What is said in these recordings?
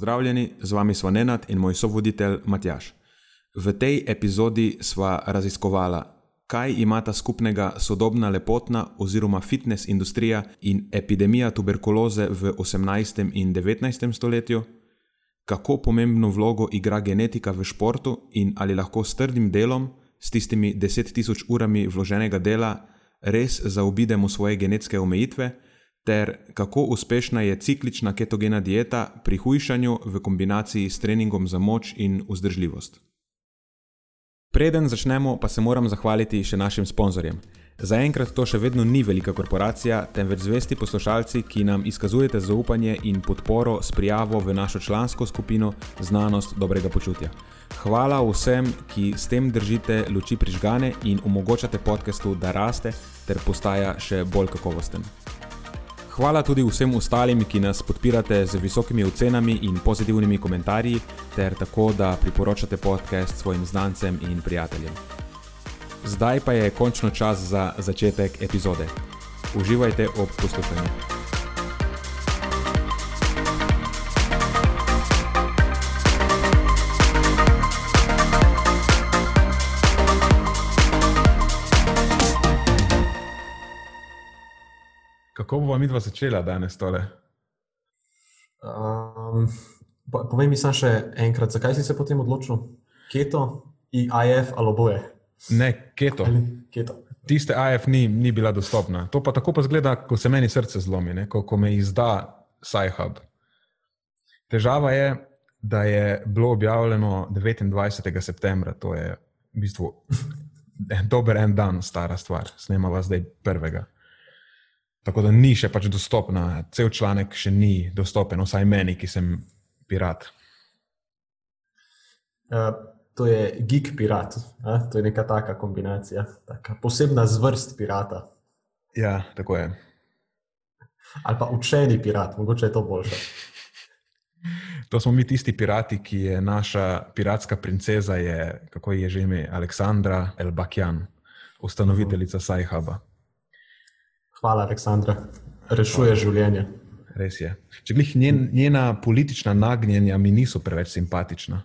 Pozdravljeni, z vami smo Nenad in moj sovoditelj Matjaš. V tej epizodi sva raziskovala, kaj imata skupnega sodobna lepotna oziroma fitness industrija in epidemija tuberkuloze v 18. in 19. stoletju, kako pomembno vlogo igra genetika v športu in ali lahko s trdim delom, s tistimi 10.000 urami vloženega dela, res zaobidemo svoje genetske omejitve ter kako uspešna je ciklična ketogena dieta pri hujšanju v kombinaciji s treningom za moč in vzdržljivost. Preden začnemo, pa se moram zahvaliti še našim sponzorjem. Zaenkrat to še vedno ni velika korporacija, temveč zvesti poslušalci, ki nam izkazujete zaupanje in podporo s prijavo v našo člansko skupino Znanost dobrega počutja. Hvala vsem, ki s tem držite luči prižgane in omogočate podkastu, da raste ter postaja še bolj kakovosten. Hvala tudi vsem ostalim, ki nas podpirate z visokimi ocenami in pozitivnimi komentarji, ter tako, da priporočate podcast svojim znancem in prijateljem. Zdaj pa je končno čas za začetek epizode. Uživajte ob poslušanju. Kako bomo mi dva začela danes tole? Um, povej mi samo še enkrat, zakaj si se potem odločil? Keto, IF ali oboje? Ne, keto. keto. Tiste IF ni, ni bila dostopna. To pa tako pa zgleda, ko se meni srce zlomi, ko, ko me izda SciHub. Težava je, da je bilo objavljeno 29. septembra, to je v bistvu dober en dan, stara stvar, snemava zdaj prvega. Tako da ni še pač dostopna, cel članek še ni dostopen, vsaj meni, ki sem pirat. Uh, to je geek pirat, uh, to je neka taka kombinacija, taka posebna zvrst pirata. Ja, tako je. Ali pa učeni pirat, mogoče je to boljše. To smo mi tisti pirati, ki je naša piratska princeza, je, kako je že ime, Aleksandra Elbakjan, ustanoviteljica uh -huh. Sajhaba. Hvala, Aleksandra. Rešuje Hvala. življenje. Res je. Če glih njen, njena politična nagnjenja mi niso preveč simpatična.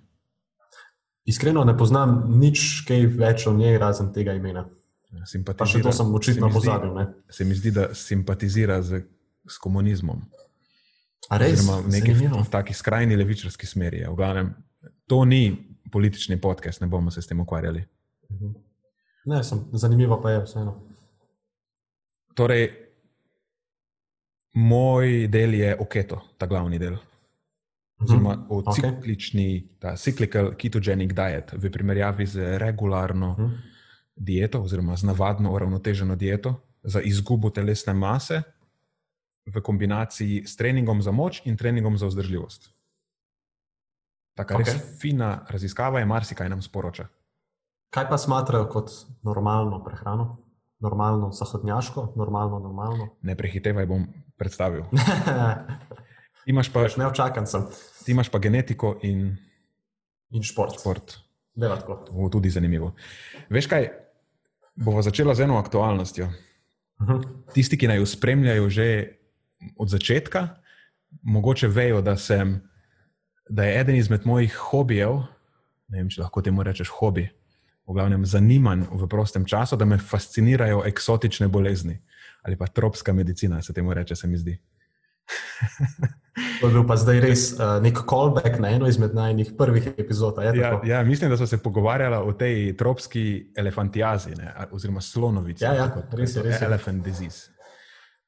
Iskreno ne poznam nič kaj več o njej, razen tega imena. Pa še to sem očitno pozabil. Ne? Se mi zdi, da simpatizira z, z komunizmom. A res? V taki skrajni levičarski smeri. V glavnem, to ni politični podcast, ne bomo se s tem ukvarjali. Mhm. Ne, sem, zanimivo pa je vseeno. Torej, moj del je oketo, ta glavni del. Oziroma, mm -hmm. ciklični, okay. ta cyclical ketogenic diet v primerjavi z regularno mm -hmm. dieto, oziroma z navadno uravnoteženo dieto za izgubo telesne mase v kombinaciji s treningom za moč in treningom za vzdržljivost. Taka okay. res fina raziskava je, marsikaj nam sporoča. Kaj pa smatrajo kot normalno prehrano? Normalno, zahodnjaško, normalno, normalno. Ne prehitevaj, bom predstavil. imaš pa, ne očakan sem. Ti imaš pa genetiko in, in šport. šport. To bo tudi zanimivo. Veš kaj, bomo začeli z eno aktualnostjo. Uh mhm. -huh. Tisti, ki naj jo spremljajo že od začetka, mogoče vejo, da, sem, da je eden izmed mojih hobijev, ne vem, če lahko temu rečeš hobi, v glavnem zanimanj v prostem času, da me fascinirajo eksotične bolezni ali pa tropska medicina, se temu reče, se mi zdi. To je bil pa zdaj res uh, nek callback na eno izmed najnih prvih epizod. Ja, ja, mislim, da so se pogovarjali o tej tropski elefantiazi, ne, oziroma slonovici. Ja, ja, res je. Res je. Elephant disease.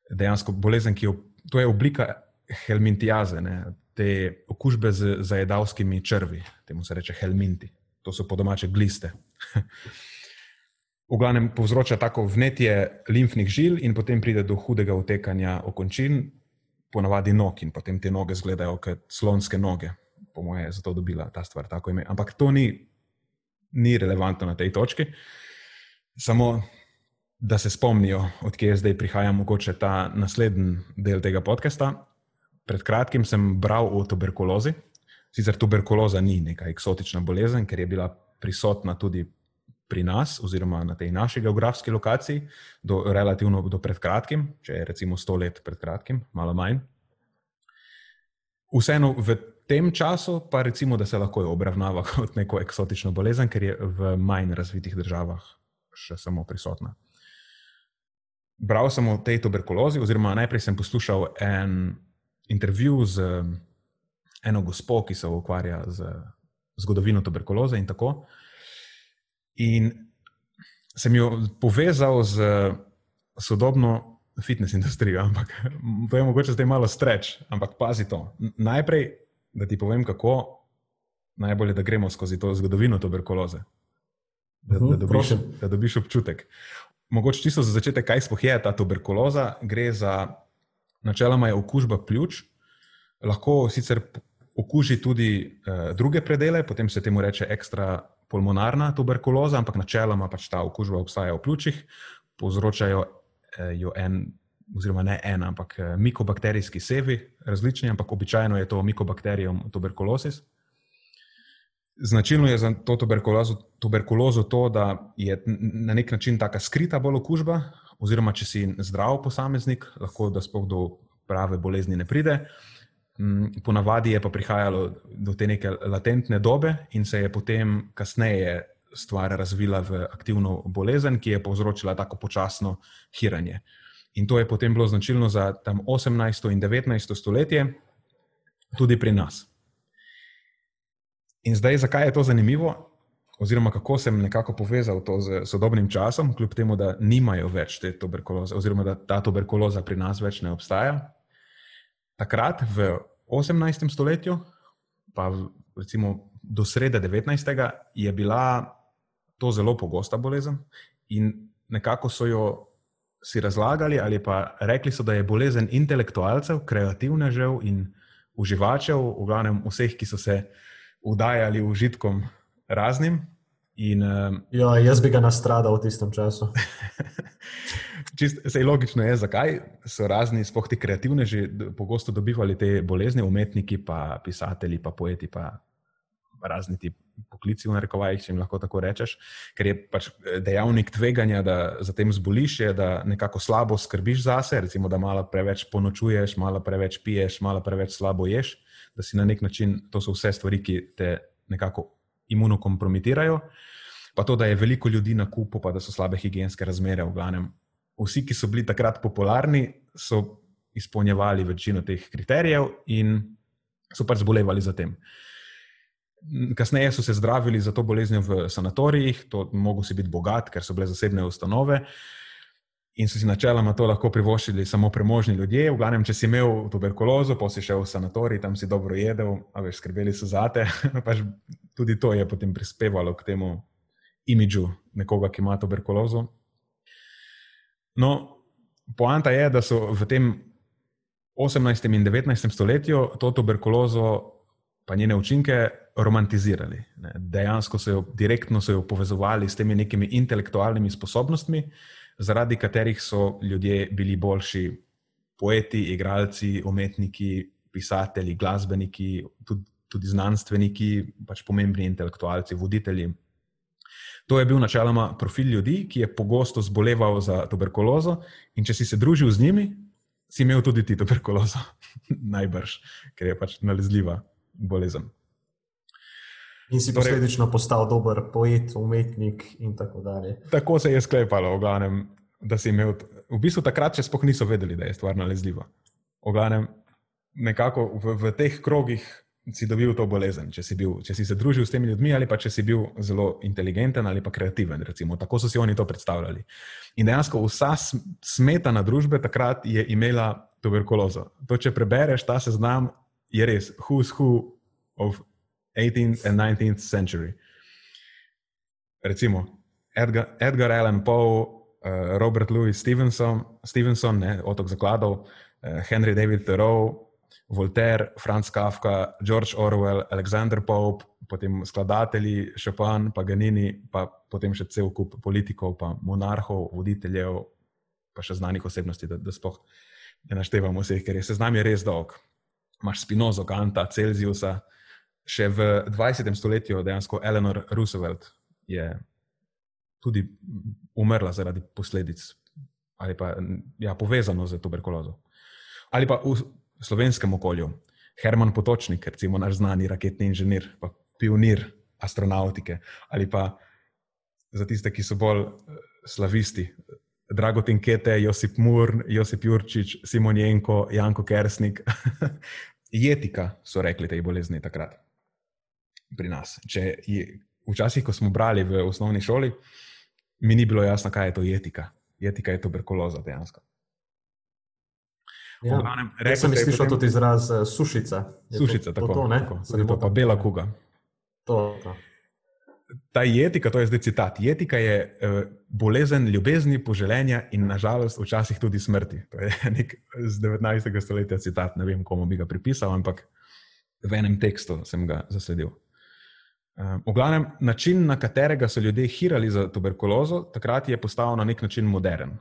Dejansko bolezen, ki je, to je oblika helmintiaze, ne, te okužbe z zajedavskimi črvi, temu se reče helminti to so po domače gliste. v glavnem povzroča tako vnetje limfnih žil, in potem pride do hudega utekanja okončin, ponavadi nog, in potem te noge izgledajo kot slonske noge, po mojem, zato dobila ta stvar tako ime. Ampak to ni, ni relevantno na tej točki. Samo da se spomnijo, odkje zdaj prihaja mogoče ta naslednji del tega podcasta. Pred kratkim sem bral o tuberkulozi. Sicer tuberkuloza ni neka eksotična bolezen, ker je bila prisotna tudi pri nas, oziroma na tej naši geografski lokaciji, do, relativno do pred kratkim, če je recimo sto let pred kratkim, malo manj. Vseeno v tem času, pa recimo, da se lahko obravnava kot neko eksotično bolezen, ker je v manj razvitih državah še samo prisotna. Bral sem o tej tuberkulozi, oziroma najprej sem poslušal en intervju z eno gospo, ki se ukvarja z zgodovino tuberkuloze in tako. In sem jo povezal z sodobno fitness industrijo, ampak to je mogoče zdaj malo streč, ampak pazi to. Najprej, da ti povem, kako najbolje, da gremo skozi to zgodovino tuberkuloze. Da, da, dobiš, da dobiš občutek. Mogoče čisto za začetek, kaj sploh je ta tuberkuloza. Gre za, načeloma je okužba pljuč, lahko sicer okuži tudi eh, druge predele, potem se temu reče ekstra pulmonarna tuberkuloza, ampak načeloma pač ta okužba obstaja v pljučih, povzročajo eh, jo en, oziroma ne en, ampak eh, mikobakterijski sevi, različni, ampak običajno je to mikobakterijum tuberkulosis. Značilno je za to tuberkulozo, tuberkulozo to, da je na nek način tako skrita bolj okužba, oziroma če si zdrav posameznik, lahko da spoh do prave bolezni ne pride. Mm, ponavadi je pa prihajalo do te neke latentne dobe in se je potem kasneje stvar razvila v aktivno bolezen, ki je povzročila tako počasno hiranje. In to je potem bilo značilno za tam 18. in 19. stoletje, tudi pri nas. In zdaj, zakaj je to zanimivo, oziroma kako sem nekako povezal to z sodobnim časom, kljub temu, da nimajo več te tuberkuloze, oziroma da ta tuberkuloza pri nas več ne obstaja. Takrat, v 18. stoletju, pa recimo do srede 19. je bila to zelo pogosta bolezen in nekako so jo si razlagali ali pa rekli so, da je bolezen intelektualcev, kreativnežev in uživačev, v glavnem vseh, ki so se udajali užitkom raznim. In, um, ja, jaz bi ga nastradal v tistem času. Sej logično je, zakaj so razni, spoh ti kreativni, že pogosto dobivali te bolezni, umetniki, pa pisatelji, pa poeti, pa razni ti poklici, v narekovajih, če jim lahko tako rečeš. Ker je pač eh, dejavnik tveganja, da za tem zboliš, je, da nekako slabo skrbiš zase, recimo, da malo preveč ponočuješ, malo preveč piješ, malo preveč slabo ješ, da si na nek način, to so vse stvari, ki te nekako imunokompromitirajo. Pa to, da je veliko ljudi na kupu, pa da so slabe higijenske razmere. V glavnem, vsi, ki so bili takrat popularni, so izpolnjevali večino teh kriterijev in so pač zbolevali za tem. Kasneje so se zdravili za to boleznjo v sanatorijih, to mogo si biti bogat, ker so bile zasebne ustanove. In so si načeloma to lahko privoščili samo premožni ljudje. V glavnem, če si imel tuberkulozo, pa si šel v sanatorij, tam si dobro jedel, a veš, skrbeli so za te. pač tudi to je potem prispevalo k temu imidžu nekoga, ki ima tuberkulozo. No, poanta je, da so v tem 18. in 19. stoletju to tuberkulozo, pa njene učinke, romantizirali. Ne. Dejansko so jo direktno so jo povezovali s temi nekimi intelektualnimi sposobnostmi zaradi katerih so ljudje bili boljši poeti, igralci, umetniki, pisatelji, glasbeniki, tudi, tudi znanstveniki, pač pomembni intelektualci, voditelji. To je bil načeloma profil ljudi, ki je pogosto zboleval za tuberkulozo, in če si se družil z njimi, si imel tudi ti tuberkulozo, najbrž, ker je pač nalezljiva bolezen. In si torej, posledično postal dober poet, umetnik in tako dalje. Tako se je sklepalo, v glavnem, da si imel. V bistvu takrat še spoh niso vedeli, da je stvar nalezljiva. V glavnem, nekako v, v teh krogih si dobil to bolezen, če si, bil, če si se družil s temi ljudmi ali pa če si bil zelo inteligenten ali pa kreativen. Recimo. Tako so si oni to predstavljali. In dejansko vsa smetana družbe takrat je imela tuberkulozo. To, če prebereš ta seznam, je res who's who of 18th and 19th century. Recimo Edgar, Edgar Allan Poe, uh, Robert Louis Stevenson, Stevenson ne, otok zakladov, uh, Henry David Thoreau, Voltaire, Franz Kafka, George Orwell, Alexander Pope, potem skladatelji, Chopin, Paganini, pa potem še cel kup politikov, pa monarhov, voditeljev, pa še znanih osebnosti, da, da sploh ne naštevamo vseh, ker je seznam je res dolg. Imáš Spinoza, Kanta, Celsiusa, še v 20. stoletju dejansko Eleanor Roosevelt je tudi umrla zaradi posledic ali pa ja, povezano z tuberkulozo. Ali pa v slovenskem okolju. Herman Potočnik, recimo naš znani raketni inženir, pa pionir astronautike, ali pa za tiste, ki so bolj eh, slavisti, Dragotin Kete, Josip Mur, Josip Jurčič, Simon Jenko, Janko Kersnik. Jetika so rekli tej bolezni takrat pri nas. Je, včasih, ko smo brali v osnovni šoli, mi ni bilo jasno, kaj je to jetika. Jetika je tuberkuloza dejansko. Ja, Jaz sem slišal potem... tudi izraz uh, sušica. Je sušica, to, tako. To, tako. Se to pa bela kuga. To, to. Ta jetika, to je zdaj citat. Jetika je uh, bolezen ljubezni, poželenja in nažalost včasih tudi smrti. To je nek z 19. stoletja citat, ne vem, komu bi ga pripisal, ampak v enem tekstu sem ga zasledil. Uh, v glavnem, način, na katerega so ljudje hirali za tuberkulozo, takrat je postal na nek način modern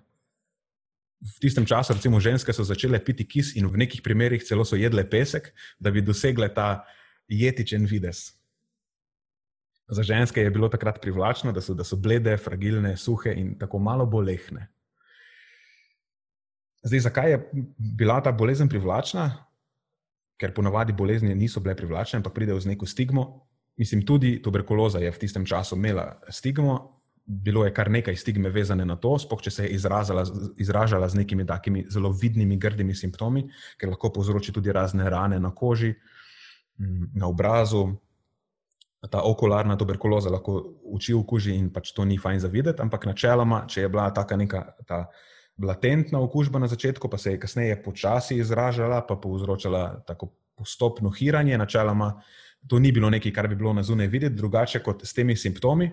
v tistem času, recimo, ženske so začele piti kis in v nekih primerjih celo so jedle pesek, da bi dosegle ta jetičen vides. Za ženske je bilo takrat privlačno, da so, da so blede, fragilne, suhe in tako malo bolehne. Zdaj, zakaj je bila ta bolezen privlačna? Ker ponavadi bolezni niso bile privlačne, ampak pridejo z neko stigmo. Mislim, tudi tuberkuloza je v tistem času imela stigmo, bilo je kar nekaj stigme vezane na to, spoh če se je izrazala, izražala z nekimi takimi zelo vidnimi, grdimi simptomi, ker lahko povzroči tudi razne rane na koži, mm, na obrazu. Ta okularna tuberkuloza lahko uči v koži in pač to ni fajn za videti, ampak načeloma, če je bila taka neka ta latentna okužba na začetku, pa se je kasneje počasi izražala, pa povzročala tako postopno hiranje, načeloma to ni bilo nekaj, kar bi bilo na zunaj videti, drugače kot s temi simptomi,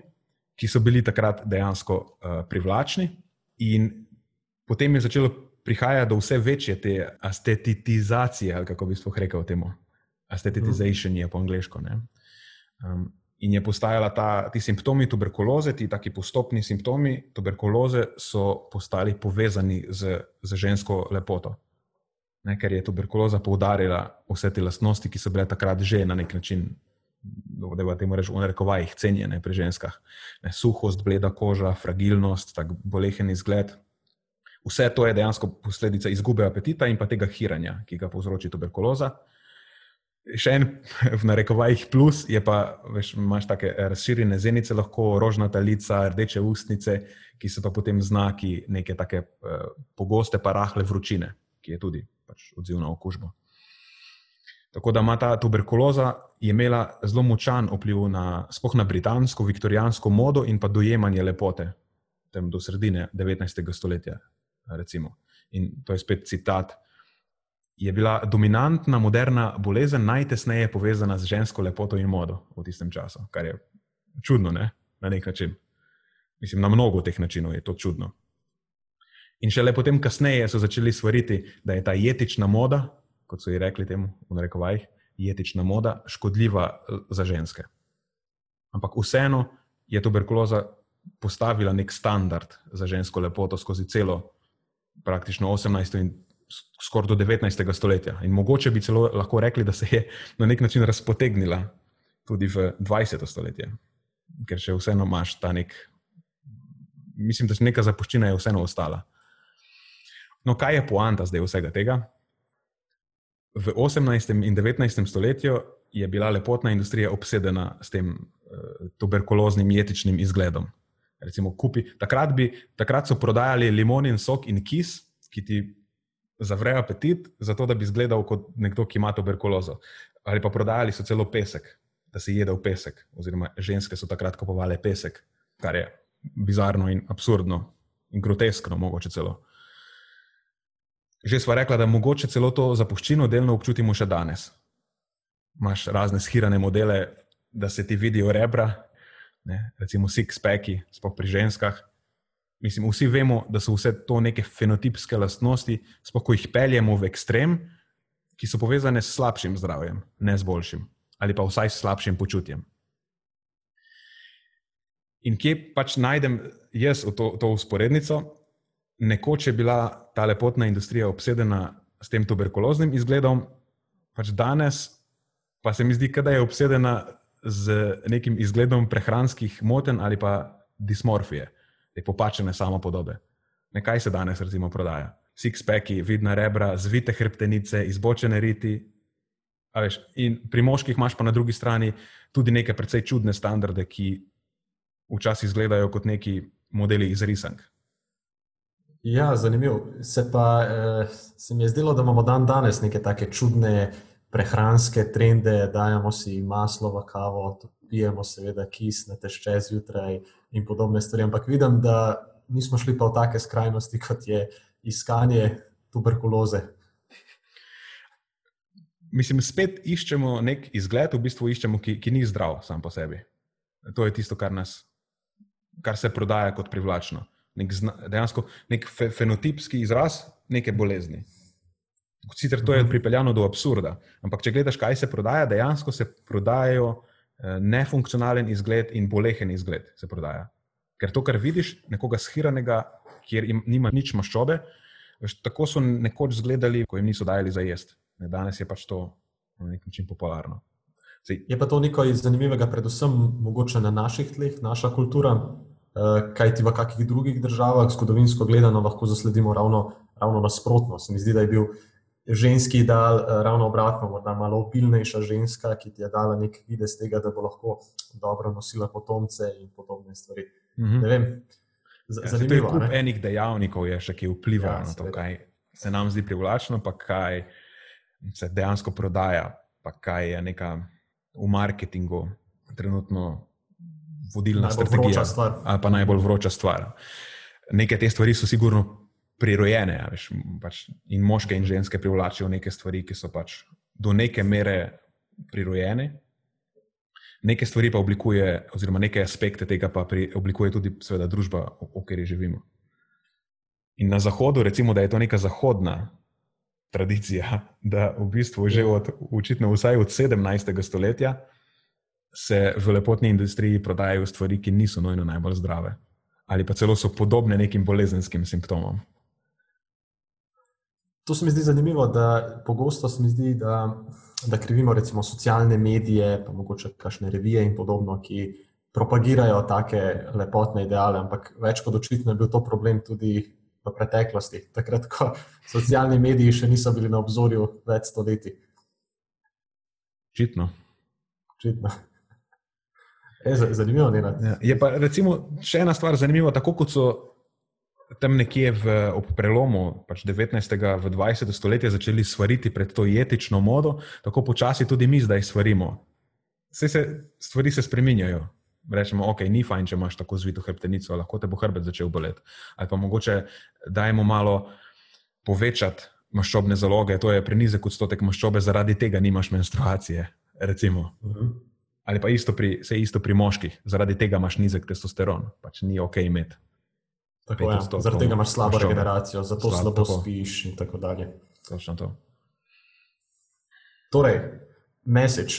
ki so bili takrat dejansko uh, privlačni, in potem je začelo prihajati do vse večje te estetitizacije, ali kako bi sploh rekel temu. Estetization je po angliško. Um, in je postajala ta, ti simptomi tuberkuloze, ti taki postopni simptomi tuberkuloze, so postali povezani z, z žensko lepoto. Ne, ker je tuberkuloza poudarila vse te lastnosti, ki so bile takrat že na nek način da je temu reči v rekovajih cenjene pri ženskah. Ne, suhost, bleda koža, fragilnost, tak bolehen izgled. Vse to je dejansko posledica izgube apetita in pa tega hiranja, ki ga povzroči tuberkuloza. Še en v narekovajih plus je pa, veš, imaš take razširjene zenice, lahko rožnata lica, rdeče ustnice, ki so pa potem znaki neke take uh, pogoste, pa rahle vročine, ki je tudi pač odziv na okužbo. Tako da ima ta tuberkuloza imela zelo močan vpliv na, na britansko, viktorijansko modo in pa dojemanje lepote tem do sredine 19. stoletja. Recimo. In to je spet citat. Je bila dominantna moderna bolezen najtesneje povezana z žensko lepoto in modo v tistem času, kar je čudno, ne? na nek način. Mislim, na mnogo teh načinov je to čudno. In šele potem, kasneje, so začeli svariti, da je ta etična moda, kot so ji rekli temu, v rekovajih, etična moda, škodljiva eh, za ženske. Ampak vseeno je tuberkuloza postavila nek standard za žensko lepoto skozi celo, praktično 18. in skoraj do 19. stoletja. In mogoče bi celo lahko rekli, da se je na nek način razpotegnila tudi v 20. stoletje, ker še vseeno imaš ta nek. Mislim, da je neka zapuščina vseeno ostala. No, kaj je poanta zdaj vsega tega? V 18. in 19. stoletju je bila lepotna industrija obsedena s tem uh, tuberkuloznim etičnim izgledom. Recimo, kupi, takrat, bi, takrat so prodajali limonin sok in kis, ki ti zavrejo apetit, zato da bi izgledal kot nekdo, ki ima tuberkulozo. Ali pa prodajali so celo pesek, da si jedel pesek, oziroma ženske so takrat kupovali pesek, kar je bizarno in absurdno in groteskno, mogoče celo. Že smo rekli, da mogoče celo to zapuščino delno občutimo še danes. Imáš razne schirane modele, da se ti vidijo rebra, ne, recimo six-packi, sploh pri ženskah. Mislim, vsi vemo, da so vse to neke fenotipske lastnosti, sploh ko jih peljemo v ekstrem, ki so povezane s slabšim zdravjem, ne z boljšim, ali pa vsaj s slabšim počutjem. In kje pač najdem jaz to, to usporednico? Nekoč je bila ta lepotna industrija obsedena s tem tuberkuloznim izgledom, pač danes pa se mi zdi, da je obsedena z nekim izgledom prehranskih moten ali pa dismorfije, te popačene samo podobe. Nekaj se danes recimo prodaja. Sixpacki, vidna rebra, zvite hrbtenice, izbočene riti. Veš, in pri moških imaš pa na drugi strani tudi neke precej čudne standarde, ki včasih izgledajo kot neki modeli iz risank. Ja, zanimivo. Se pa eh, se mi je zdelo, da imamo dan danes neke take čudne prehranske trende, dajemo si maslo v kavo, pijemo seveda kis na tešče zjutraj in podobne stvari. Ampak vidim, da nismo šli pa v take skrajnosti, kot je iskanje tuberkuloze. Mislim, spet iščemo nek izgled, v bistvu iščemo, ki, ki ni zdrav sam po sebi. To je tisto, kar, nas, kar se prodaja kot privlačno nek zna, dejansko nek fe, fenotipski izraz neke bolezni. Sicer to je mhm. pripeljano do absurda, ampak če gledaš, kaj se prodaja, dejansko se prodajajo eh, nefunkcionalen izgled in bolehen izgled. Ker to, kar vidiš, nekoga shiranega, kjer im, nima nič maščobe, veš, tako so nekoč izgledali, ko jim niso dajali za jesti. Danes je pač to na nek način popularno. Sej. Je pa to nekaj zanimivega, predvsem mogoče na naših tleh, naša kultura, kaj ti v kakih drugih državah, zgodovinsko gledano, lahko zasledimo ravno, ravno nasprotno. Se mi zdi, da je bil ženski ideal eh, ravno obratno, morda malo opilnejša ženska, ki ti je dala nek videz tega, da bo lahko dobro nosila potomce in podobne stvari. Mm -hmm. Ne vem. Ja, zanimivo. Ja, kup enih dejavnikov je še, ki vplivajo ja, na to, kaj se nam zdi privlačno, pa kaj se dejansko prodaja, pa kaj je neka v marketingu trenutno vodilna najbolj strategija. Ali pa najbolj vroča stvar. Neke te stvari so sigurno prirojene, veš, pač in moške in ženske privlačijo neke stvari, ki so pač do neke mere prirojene. Neke stvari pa oblikuje, oziroma neke aspekte tega pa pri, oblikuje tudi seveda, družba, v, v kateri živimo. In na Zahodu, recimo, da je to neka zahodna tradicija, da v bistvu že od, očitno vsaj od 17. stoletja se v lepotni industriji prodajajo stvari, ki niso nujno najbolj zdrave, ali pa celo so podobne nekim bolezenskim simptomom. To se mi zdi zanimivo, da pogosto se mi zdi, da, da krivimo recimo socialne medije, pa mogoče kakšne revije in podobno, ki propagirajo take lepotne ideale, ampak več kot očitno je bil to problem tudi v preteklosti, takrat, ko socialni mediji še niso bili na obzorju več stoletij. Očitno. Očitno. Je zanimivo, glede. Ja, je pa recimo, še ena stvar zanimiva, tako kot so tam nekje v, ob prelomu pač 19. in 20. stoletja začeli svariti pred to etično modo, tako počasi tudi mi zdaj svarimo. Vse se stvari se spremenjajo. Rečemo, ok, ni fajn, če imaš tako zvito hrbtenico, lahko te bo hrbet začel boleti. Ali pa mogoče dajmo malo povečati maščobne zaloge, to je prenizek odstotek maščobe, zaradi tega nimaš menstruacije. Recimo. Uh mhm. -huh. Ali pa isto pri, se isto pri moških, zaradi tega imaš nizek testosteron, pač ni ok imeti. Tako je, ja. zaradi tega imaš slabo regeneracijo, zato slabo, slabo tako. spiš in tako dalje. Točno to. Torej, message,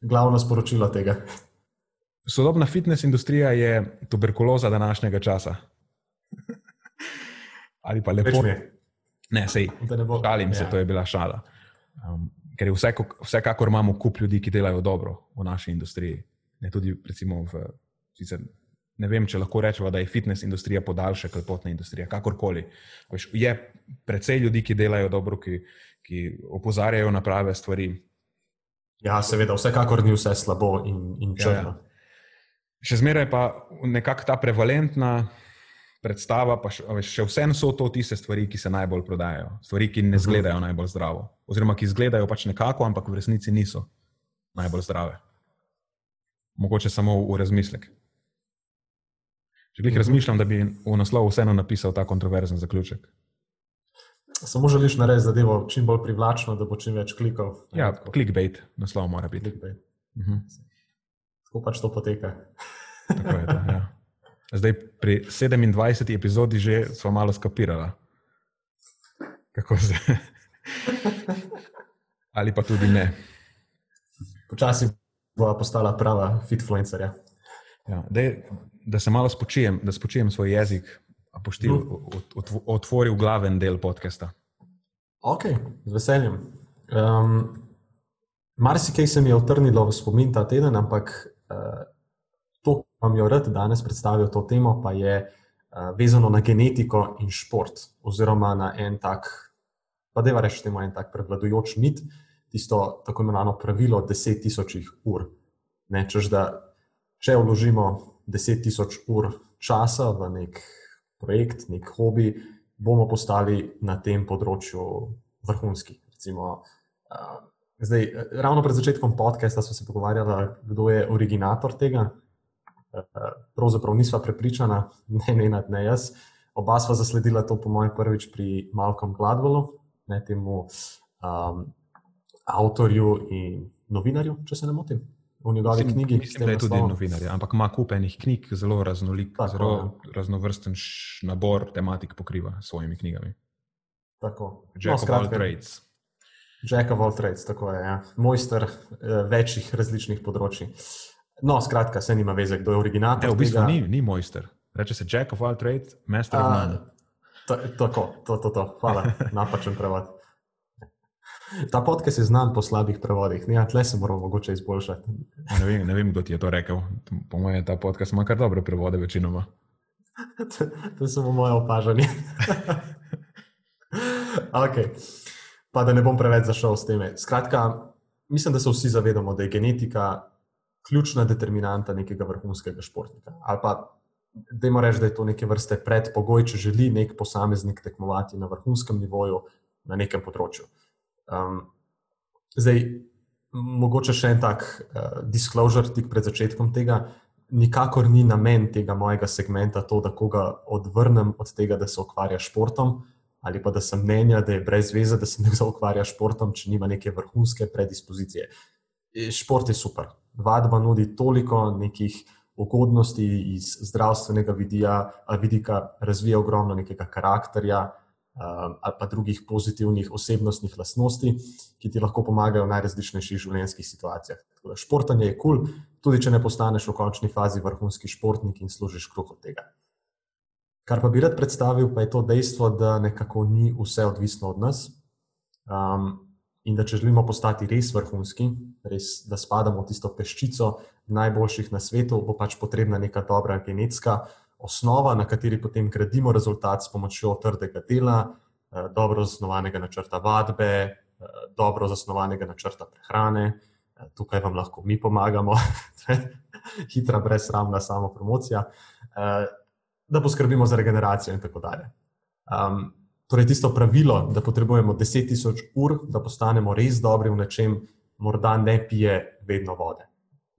glavno sporočilo tega. Sodobna fitness industrija je tuberkuloza današnjega časa. Ali pa lepo. Ne, sej. Šalim se, ja. to je bila šala. Um, ker je vse, vsekakor imamo kup ljudi, ki delajo dobro v naši industriji. Ne, tudi, recimo, v, sicer, ne vem, če lahko rečemo, da je fitness industrija podaljša kot potna industrija. Kakorkoli. Veš, je precej ljudi, ki delajo dobro, ki, ki opozarjajo na prave stvari. Ja, seveda, vsekakor ni vse slabo in, in črno. Ja, ja. Še zmeraj pa nekako ta prevalentna predstava, pa še, še vsem so to tiste stvari, ki se najbolj prodajajo, stvari, ki ne mhm. izgledajo najbolj zdravo, oziroma ki izgledajo pač nekako, ampak v resnici niso najbolj zdrave. Mogoče samo v razmislek. Če jih mhm. razmišljam, da bi v naslovu vseeno napisal ta kontroverzen zaključek. Samo želiš narediti zadevo čim bolj privlačno, da bo čim več klikov. Ja, clickbait, naslov mora biti. Uh -huh. Tako pač to poteka. Tako je to, ja. Zdaj, pri 27. epizodi že smo malo skapirali, kako se. Ali pa tudi ne. Počasi bo postala prava fitfluencerja. Ja, dej, da se malo spočijem, da spočijem svoj jezik, a pošti mm. otvoril glaven del podcasta. Ok, z veseljem. Um, Marsikaj se mi je otrnilo v spomin ta teden, ampak uh, vam je rad danes predstavil to temo, pa je uh, vezano na genetiko in šport, oziroma na en tak, pa da rečemo, temu en tak prevladujoč mit, tisto tako imenovano pravilo 10.000 ur. Ne, češ, da če vložimo 10.000 ur časa v nek projekt, nek hobi, bomo postali na tem področju vrhunski. Recimo, uh, Zdaj, ravno pred začetkom podcasta smo se pogovarjali, kdo je originator tega. Pravzaprav nisva prepričana, ne, ne, ne, jaz. Oba sva zasledila to, po mojem, prvič pri Malcolm Gladwellu, ne temu um, avtorju in novinarju, če se ne motim. V njegovi mislim, knjigi. Mislim, da je tudi novinar, ampak ima kupenih knjig, zelo raznolik, Tako, zelo ja. raznovrsten nabor tematik pokriva s svojimi knjigami. Tako. Jack no, of all trades. Jack of all trades, tako je. Ja. Mojster uh, večjih različnih področji. No, skratka, se nima veze, kdo je originator. Ne, v bistvu tega. ni, ni mojster. Reče se Jack of all trades, master of none. Tako, to, to, to. Hvala, napačen prevod. Ta podcast je znan po slabih prevodih, ja, tle se moramo mogoče izboljšati. Ne vem, ne vem, kdo ti je to rekel. Po mojem, ta podcast ima kar dobre prevode, večinoma. to, to je samo moje opažanje. okay pa da ne bom preveč zašel s tem. Skratka, mislim, da se vsi zavedamo, da je genetika ključna determinanta nekega vrhunskega športnika. Ali pa, da jim rečemo, da je to neke vrste predpogoj, če želi nek posameznik tekmovati na vrhunskem nivoju na nekem področju. Um, zdaj, mogoče še en tak uh, disclosure tik pred začetkom tega. Nikakor ni namen tega mojega segmenta to, da koga odvrnem od tega, da se ukvarja s športom, ali pa da sem mnenja, da je brez veze, da se nekdo ukvarja s športom, če nima neke vrhunske predispozicije. E, šport je super. Vadba nudi toliko nekih ugodnosti iz zdravstvenega vidija, vidika, razvija ogromno nekega karakterja ali pa drugih pozitivnih osebnostnih lastnosti, ki ti lahko pomagajo v najrazličnejših življenjskih situacijah. Športanje je kul, cool, tudi če ne postaneš v končni fazi vrhunski športnik in služiš kruh od tega. Kar pa bi rad predstavil, pa je to dejstvo, da nekako ni vse odvisno od nas. Um, in da če želimo postati res vrhunski, res, da spadamo v tisto peščico najboljših na svetu, bo pač potrebna neka dobra genetska osnova, na kateri potem gradimo rezultat s pomočjo trdega dela, eh, dobro zasnovanega načrta vadbe, eh, dobro zasnovanega načrta prehrane. Eh, tukaj vam lahko mi pomagamo, hitra, brezsramna samo promocija da poskrbimo za regeneracijo in tako dalje. Um, torej, tisto pravilo, da potrebujemo 10.000 ur, da postanemo res dobri v nečem, morda ne pije vedno vode.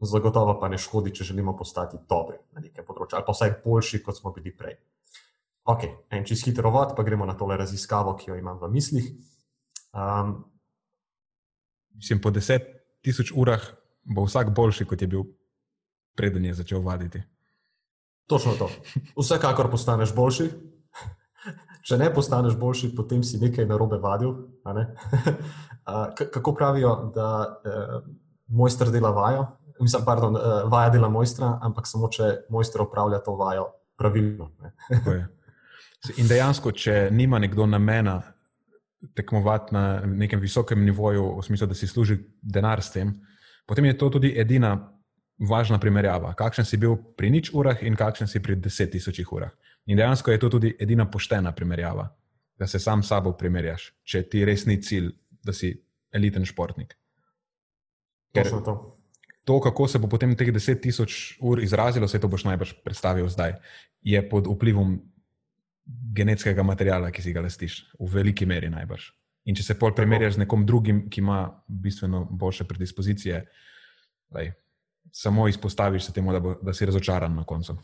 Zagotovo pa ne škodi, če želimo postati dobri na nekem področju, ali pa vsaj boljši, kot smo bili prej. Ok, en čist hitro vod, pa gremo na tole raziskavo, ki jo imam v mislih. Um, Mislim, po 10.000 urah bo vsak boljši, kot je bil preden je začel vaditi. Točno to. Vsekakor postaneš boljši. Če ne postaneš boljši, potem si nekaj narobe vadil. Ne? Kako pravijo, da eh, mojster dela vajo, mislim, pardon, eh, vaja dela mojstra, ampak samo če mojster opravlja to vajo pravilno. In dejansko, če nima nekdo namena tekmovati na nekem visokem nivoju, v smislu, da si služi denar s tem, potem je to tudi edina važna primerjava, kakšen si bil pri nič urah in kakšen si pri deset tisočih urah. In dejansko je to tudi edina poštena primerjava, da se sam s sabo primerjaš, če ti res ni cilj, da si eliten športnik. Ker to. to, kako se bo potem teh deset tisoč ur izrazilo, se to boš najbrž predstavil zdaj, je pod vplivom genetskega materiala, ki si ga lastiš, v veliki meri najbrž. In če se pol primerjaš z nekom drugim, ki ima bistveno boljše predispozicije, lej, samo izpostaviš se temu, da, bo, da si razočaran na koncu.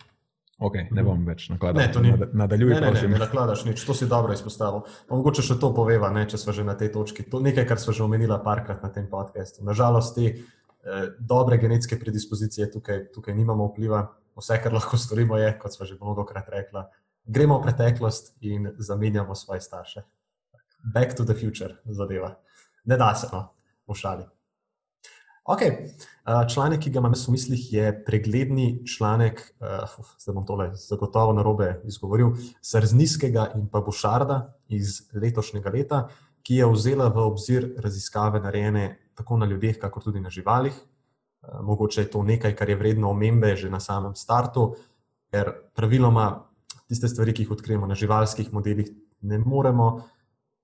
Okay, ne bom več nakladal. Ne, to ni. Nadaljuj, ne, ne, ne, ne nakladaš nič, to si dobro izpostavil. Pa mogoče še to poveva, ne, če smo že na tej točki. To je nekaj, kar smo že omenili parkrat na tem podkastu. Nažalost, te eh, dobre genetske predispozicije tukaj, tukaj nimamo vpliva. Vse, kar lahko storimo, je, kot smo že mnogokrat rekli, gremo v preteklost in zamenjamo svoje starše. Back to the future zadeva. Ne da se. No. v šali. Okay. Članek, ki ga imam v mislih, je pregledni članek, zdaj bom tole zagotovo na robe izgovoril, Srzniskega in pa Bušarda iz letošnjega leta, ki je vzela v obzir raziskave narejene tako na ljudeh, kakor tudi na živalih. Mogoče je to nekaj, kar je vredno omembe že na samem startu, ker praviloma tiste stvari, ki jih odkrijemo na živalskih modelih, ne moremo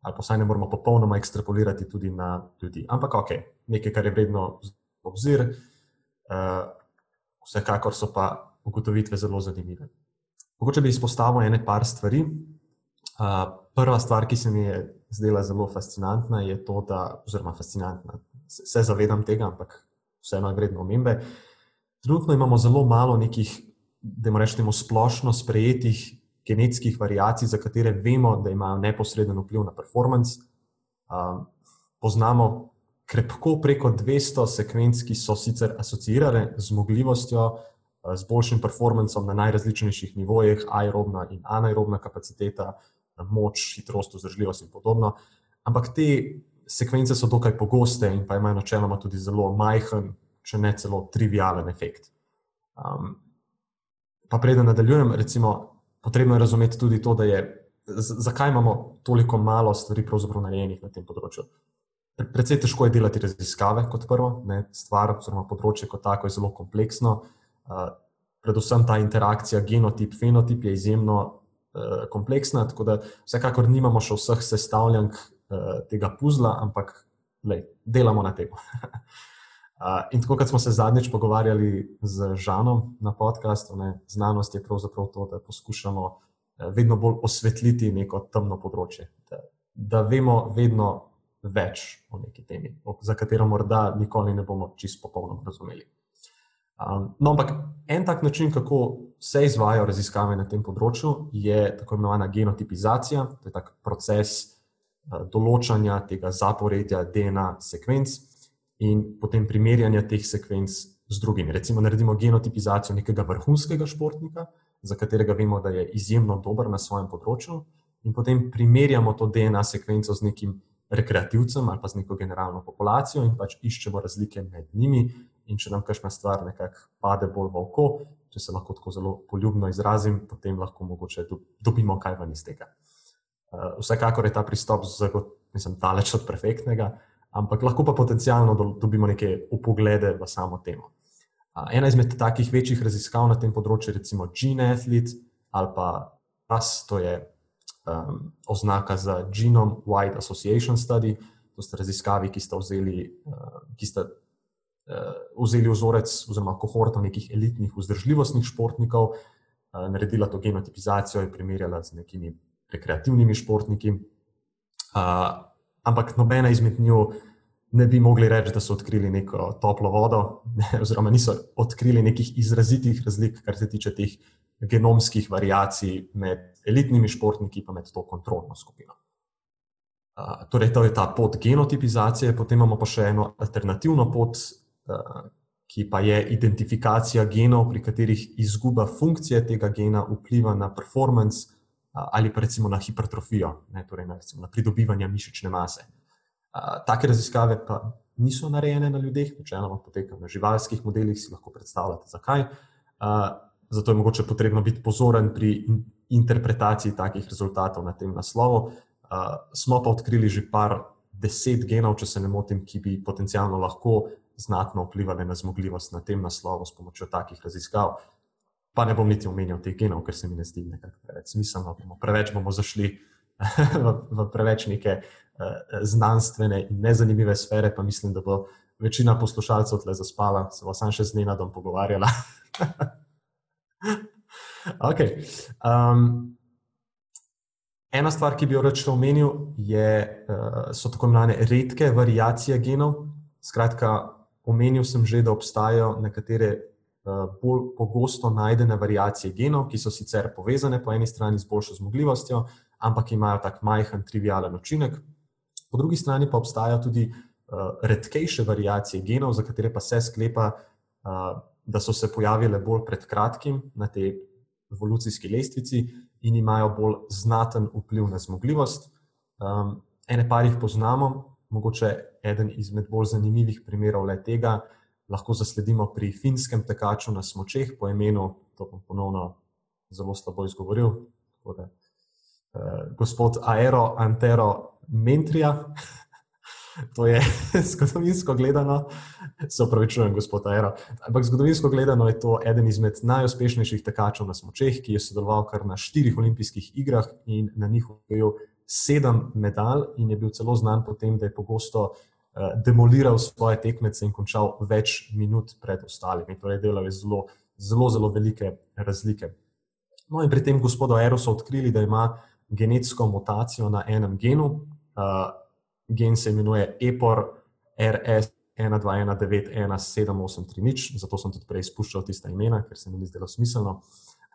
ali pa vsaj ne moremo popolnoma ekstrapolirati tudi na ljudi. Ampak ok, nekaj, kar je vredno obzir, uh, vsekakor so pa ugotovitve zelo zanimive. Mogoče bi izpostavil ene par stvari. Uh, prva stvar, ki se mi je zdela zelo fascinantna, je to, da, oziroma fascinantna, se, se zavedam tega, ampak vseeno je vredno omembe. Trenutno imamo zelo malo nekih, da rečemo, splošno sprejetih genetskih variacij, za katere vemo, da imajo neposreden vpliv na performance. Um, poznamo krepko preko 200 sekvenc, ki so sicer asociirane z zmogljivostjo, uh, z boljšim performancem na najrazličnejših nivojih, aerobna in anaerobna kapaciteta, moč, hitrost, vzdržljivost in podobno. Ampak te sekvence so dokaj pogoste in pa imajo načeloma tudi zelo majhen, če ne celo trivialen efekt. Um, pa preden nadaljujem, recimo, potrebno je razumeti tudi to, da je, zakaj imamo toliko malo stvari narejenih na tem področju. Predvsej težko je delati raziskave, kot prvo, ne, stvar, oziroma področje kot tako je zelo kompleksno. Uh, predvsem ta interakcija genotip-fenotip je izjemno uh, kompleksna, tako da vsekakor nimamo še vseh sestavljank uh, tega puzla, ampak lej, delamo na tem. In tako kot smo se zadnjič pogovarjali z Žanom na podkastu, znanost je pravzaprav to, da poskušamo eh, vedno bolj osvetliti neko temno področje, da, da vemo vedno več o neki temi, za katero morda nikoli ne bomo čisto popolnoma razumeli. Um, no, ampak en tak način, kako se izvajo raziskave na tem področju, je tako imenovana genotipizacija, to je tak proces uh, določanja tega zaporedja DNA sekvenc in potem primerjanja teh sekvenc z drugimi. Recimo, naredimo genotipizacijo nekega vrhunskega športnika, za katerega vemo, da je izjemno dober na svojem področju, in potem primerjamo to DNA sekvenco z nekim rekreativcem ali pa z neko generalno populacijo in pač iščemo razlike med njimi. In če nam kakšna stvar nekako pade bolj v oko, če se lahko tako zelo poljubno izrazim, potem lahko mogoče dobimo kaj ven iz tega. Uh, vsekakor je ta pristop zelo, mislim, daleč od perfektnega, uh, ampak lahko pa potencialno dobimo neke upoglede v samo temo. Ena izmed takih večjih raziskav na tem področju je recimo Gene Athlete ali pa PAS, to je um, oznaka za Genome Wide Association Study. To sta raziskavi, ki sta vzeli, uh, ki sta, uh, vzeli vzorec oziroma kohorto nekih elitnih vzdržljivostnih športnikov, uh, naredila to genotipizacijo in primerjala z nekimi rekreativnimi športniki. Uh, ampak nobena izmed njih ne bi mogli reči, da so odkrili neko toplo vodo, oziroma niso odkrili nekih izrazitih razlik, kar se tiče teh genomskih variacij med elitnimi športniki in med to kontrolno skupino. Uh, torej, to je ta pot genotipizacije, potem imamo pa še eno alternativno pot, uh, ki pa je identifikacija genov, pri katerih izguba funkcije tega gena vpliva na performance ali pa recimo na hipertrofijo, ne, torej na, recimo, na pridobivanje mišične mase. Take raziskave pa niso narejene na ljudeh, načeloma potekajo na živalskih modelih, si lahko predstavljate, zakaj. Zato je mogoče potrebno biti pozoren pri interpretaciji takih rezultatov na tem naslovu. Smo pa odkrili že par deset genov, če se ne motim, ki bi potencialno lahko znatno vplivali na zmogljivost na tem naslovu s pomočjo takih raziskav pa ne bom niti omenjal teh genov, ker se mi ne zdi nekako preveč smiselno. Preveč bomo zašli v, v preveč neke uh, znanstvene in nezanimive sfere, pa mislim, da bo večina poslušalcev tle zaspala, se bo sam še z Nenadom pogovarjala. okay. um, ena stvar, ki bi jo rečel omenil, je, uh, so tako imenovane redke variacije genov. Skratka, omenil sem že, da obstajajo nekatere bolj pogosto najdene variacije genov, ki so sicer povezane po eni strani z boljšo zmogljivostjo, ampak imajo tak majhen, trivialen učinek. Po drugi strani pa obstajajo tudi uh, redkejše variacije genov, za katere pa se sklepa, uh, da so se pojavile bolj pred kratkim na tej evolucijski lestvici in imajo bolj znaten vpliv na zmogljivost. Um, ene par jih poznamo, mogoče eden izmed bolj zanimivih primerov le tega lahko zasledimo pri finskem tekaču na smočeh po imenu, to bom ponovno zelo slabo izgovoril, da, eh, gospod Aero Antero Mentrija. To je zgodovinsko gledano, se upravičujem, gospod Aero. Ampak zgodovinsko gledano je to eden izmed najuspešnejših tekačev na smočeh, ki je sodeloval kar na štirih olimpijskih igrah in na njih ujel sedem medalj, in je bil celo znan po tem, da je pogosto uh, demoliral svoje tekmece in končal več minut pred ostalimi. Torej, delal je zelo, zelo, zelo velike razlike. No, in pri tem gospodu Aero so odkrili, da ima genetsko mutacijo na enem genu. Uh, gen se imenuje EPOR RS 12191783, zato sem tudi prej izpuščal tiste imena, ker se mi ni zdelo smiselno.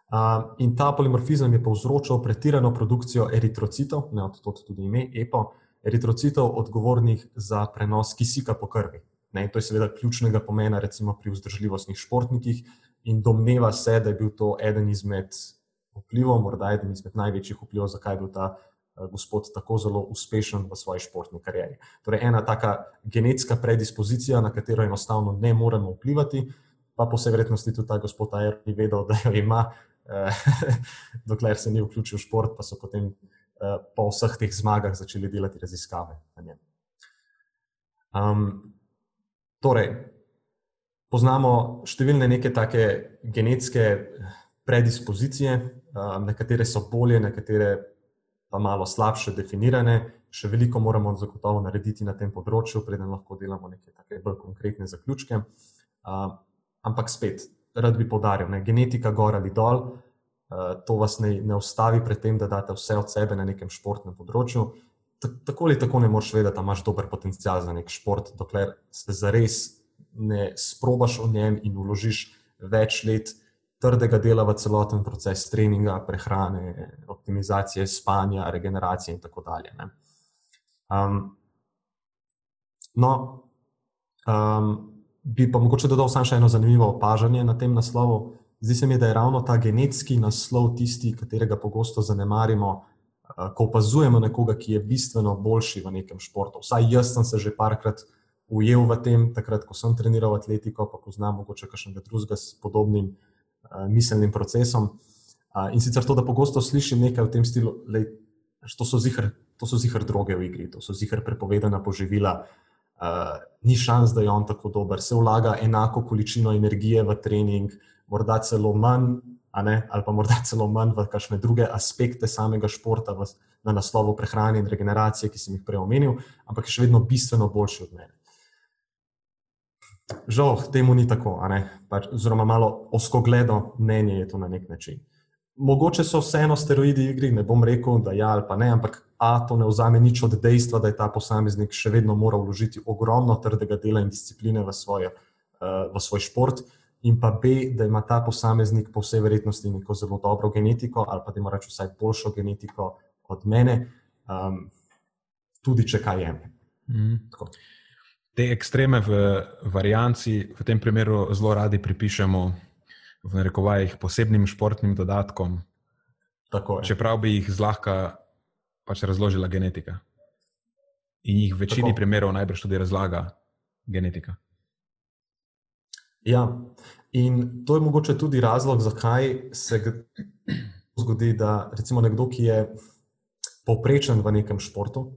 Uh, in ta polimorfizem je povzročal pretirano produkcijo eritrocitov, od tod tudi ime EPO, eritrocitov, odgovornih za prenos kisika po krvi. Ne, to je seveda ključnega pomena, recimo pri vzdržljivostnih športnikih, in domneva se, da je bil to eden izmed vplivov, morda eden izmed največjih vplivov, zakaj je bil ta Eh, gospod tako zelo uspešen v svoji športni karieri. Torej, ena taka genetska predispozicija, na katero enostavno ne moremo vplivati, pa po vsej verjetnosti tudi ta gospod Ajer ni vedel, da jo ima, eh, dokler se ni vključil v šport, pa so potem po vseh teh zmagah začeli delati raziskave na njem. Um, torej, poznamo številne neke take genetske predispozicije, um, nekatere so bolje, nekatere pa malo slabše definirane. Še veliko moramo zagotovo narediti na tem področju, preden lahko delamo neke take bolj konkretne zaključke. Uh, ampak spet, rad bi podaril, ne, genetika gor ali dol, to vas ne, ne ustavi pred tem, da date vse od sebe na nekem športnem področju. Tako ali tako ne moreš vedeti, da imaš dober potencial za nek šport, dokler se zares ne sprobaš o njem in uložiš več let trdega dela v celoten proces treninga, prehrane, optimizacije spanja, regeneracije in tako dalje. Um, no, um, bi pa mogoče dodal samo še eno zanimivo opažanje na tem naslovu. Zdi se mi, da je ravno ta genetski naslov tisti, katerega pogosto zanemarimo, uh, ko opazujemo nekoga, ki je bistveno boljši v nekem športu. Vsaj jaz sem se že parkrat ujel v tem, takrat, ko sem treniral atletiko, pa poznam mogoče kakšnega drugega s podobnim uh, uh, miselnim procesom. Uh, in sicer to, da pogosto slišim nekaj v tem stilu, da to so zihar droge v igri, to so zihar prepovedana poživila, uh, ni šans, da je on tako dober, se vlaga enako količino energije v trening, morda celo manj. Ne, ali pa morda celo manj v kakšne druge aspekte samega športa, v, na naslovu prehrane in regeneracije, ki sem jih prej omenil, ampak je še vedno bistveno boljši od mene. Žal, temu ni tako, pač, oziroma malo oskogledo mnenje je to na nek način. Mogoče so vseeno steroidi igri, ne bom rekel, da ja ali pa ne, ampak A to ne vzame nič od dejstva, da je ta posameznik še vedno moral vložiti ogromno trdega dela in discipline v, svoje, uh, v svoj šport, in pa B, da ima ta posameznik po vsej verjetnosti neko zelo dobro genetiko ali pa da ima reči vsaj boljšo genetiko od mene, um, tudi če kaj jemlje. Mm te ekstreme v varianci, v tem primeru zelo radi pripišemo v narekovajih posebnim športnim dodatkom. Čeprav bi jih zlahka pač razložila genetika. In jih v večini Tako. primerov najbrž tudi razlaga genetika. Ja, in to je mogoče tudi razlog, zakaj se zgodi, da recimo nekdo, ki je povprečen v nekem športu,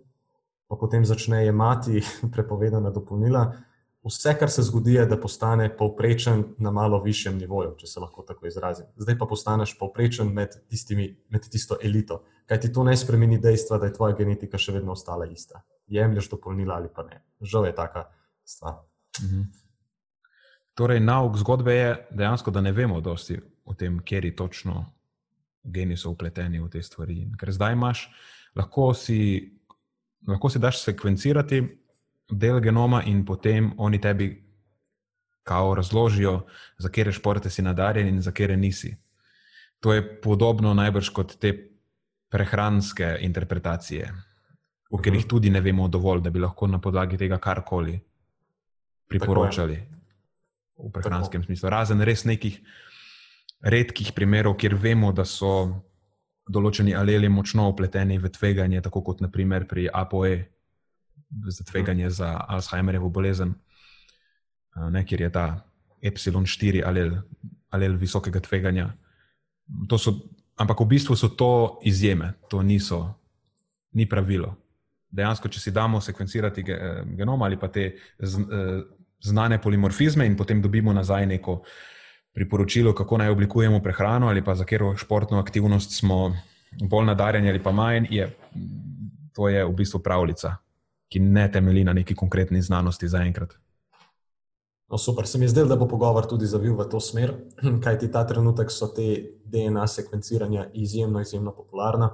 pa potem začne jemati prepovedana dopolnila. Vse, kar se zgodi, je, da postane povprečen na malo višjem nivoju, če se lahko tako izrazim. Zdaj pa postaneš povprečen med, tistimi, med tisto elito. Kaj ti to ne spremeni dejstva, da je tvoja genetika še vedno ostala ista. Jemliš dopolnila ali pa ne. Žal je taka stvar. Mhm. Torej, nauk zgodbe je dejansko, da ne vemo dosti o tem, kje točno geni so upleteni v te stvari. Ker zdaj imaš, lahko si lahko si daš sekvencirati del genoma in potem oni tebi kao razložijo, za kere športe si nadarjen in za kere nisi. To je podobno najbrž kot te prehranske interpretacije, v katerih mhm. tudi ne vemo dovolj, da bi lahko na podlagi tega karkoli priporočali v prehranskem Tako. smislu. Razen res nekih redkih primerov, kjer vemo, da so določeni aleli močno upleteni v tveganje, tako kot naprimer pri APOE za tveganje za Alzheimerjevo bolezen, ne, kjer je ta epsilon 4 alel, alel visokega tveganja. So, ampak v bistvu so to izjeme, to niso, ni pravilo. Dejansko, če si damo sekvencirati genom ali pa te znane polimorfizme in potem dobimo nazaj neko priporočilo, kako naj oblikujemo prehrano ali pa za katero športno aktivnost smo bolj nadarjeni ali pa manj, je to je v bistvu pravljica, ki ne temelji na neki konkretni znanosti zaenkrat. No, super, se mi zdelo, da bo pogovor tudi zavil v to smer, kajti ta trenutek so te DNA sekvenciranja izjemno, izjemno popularna.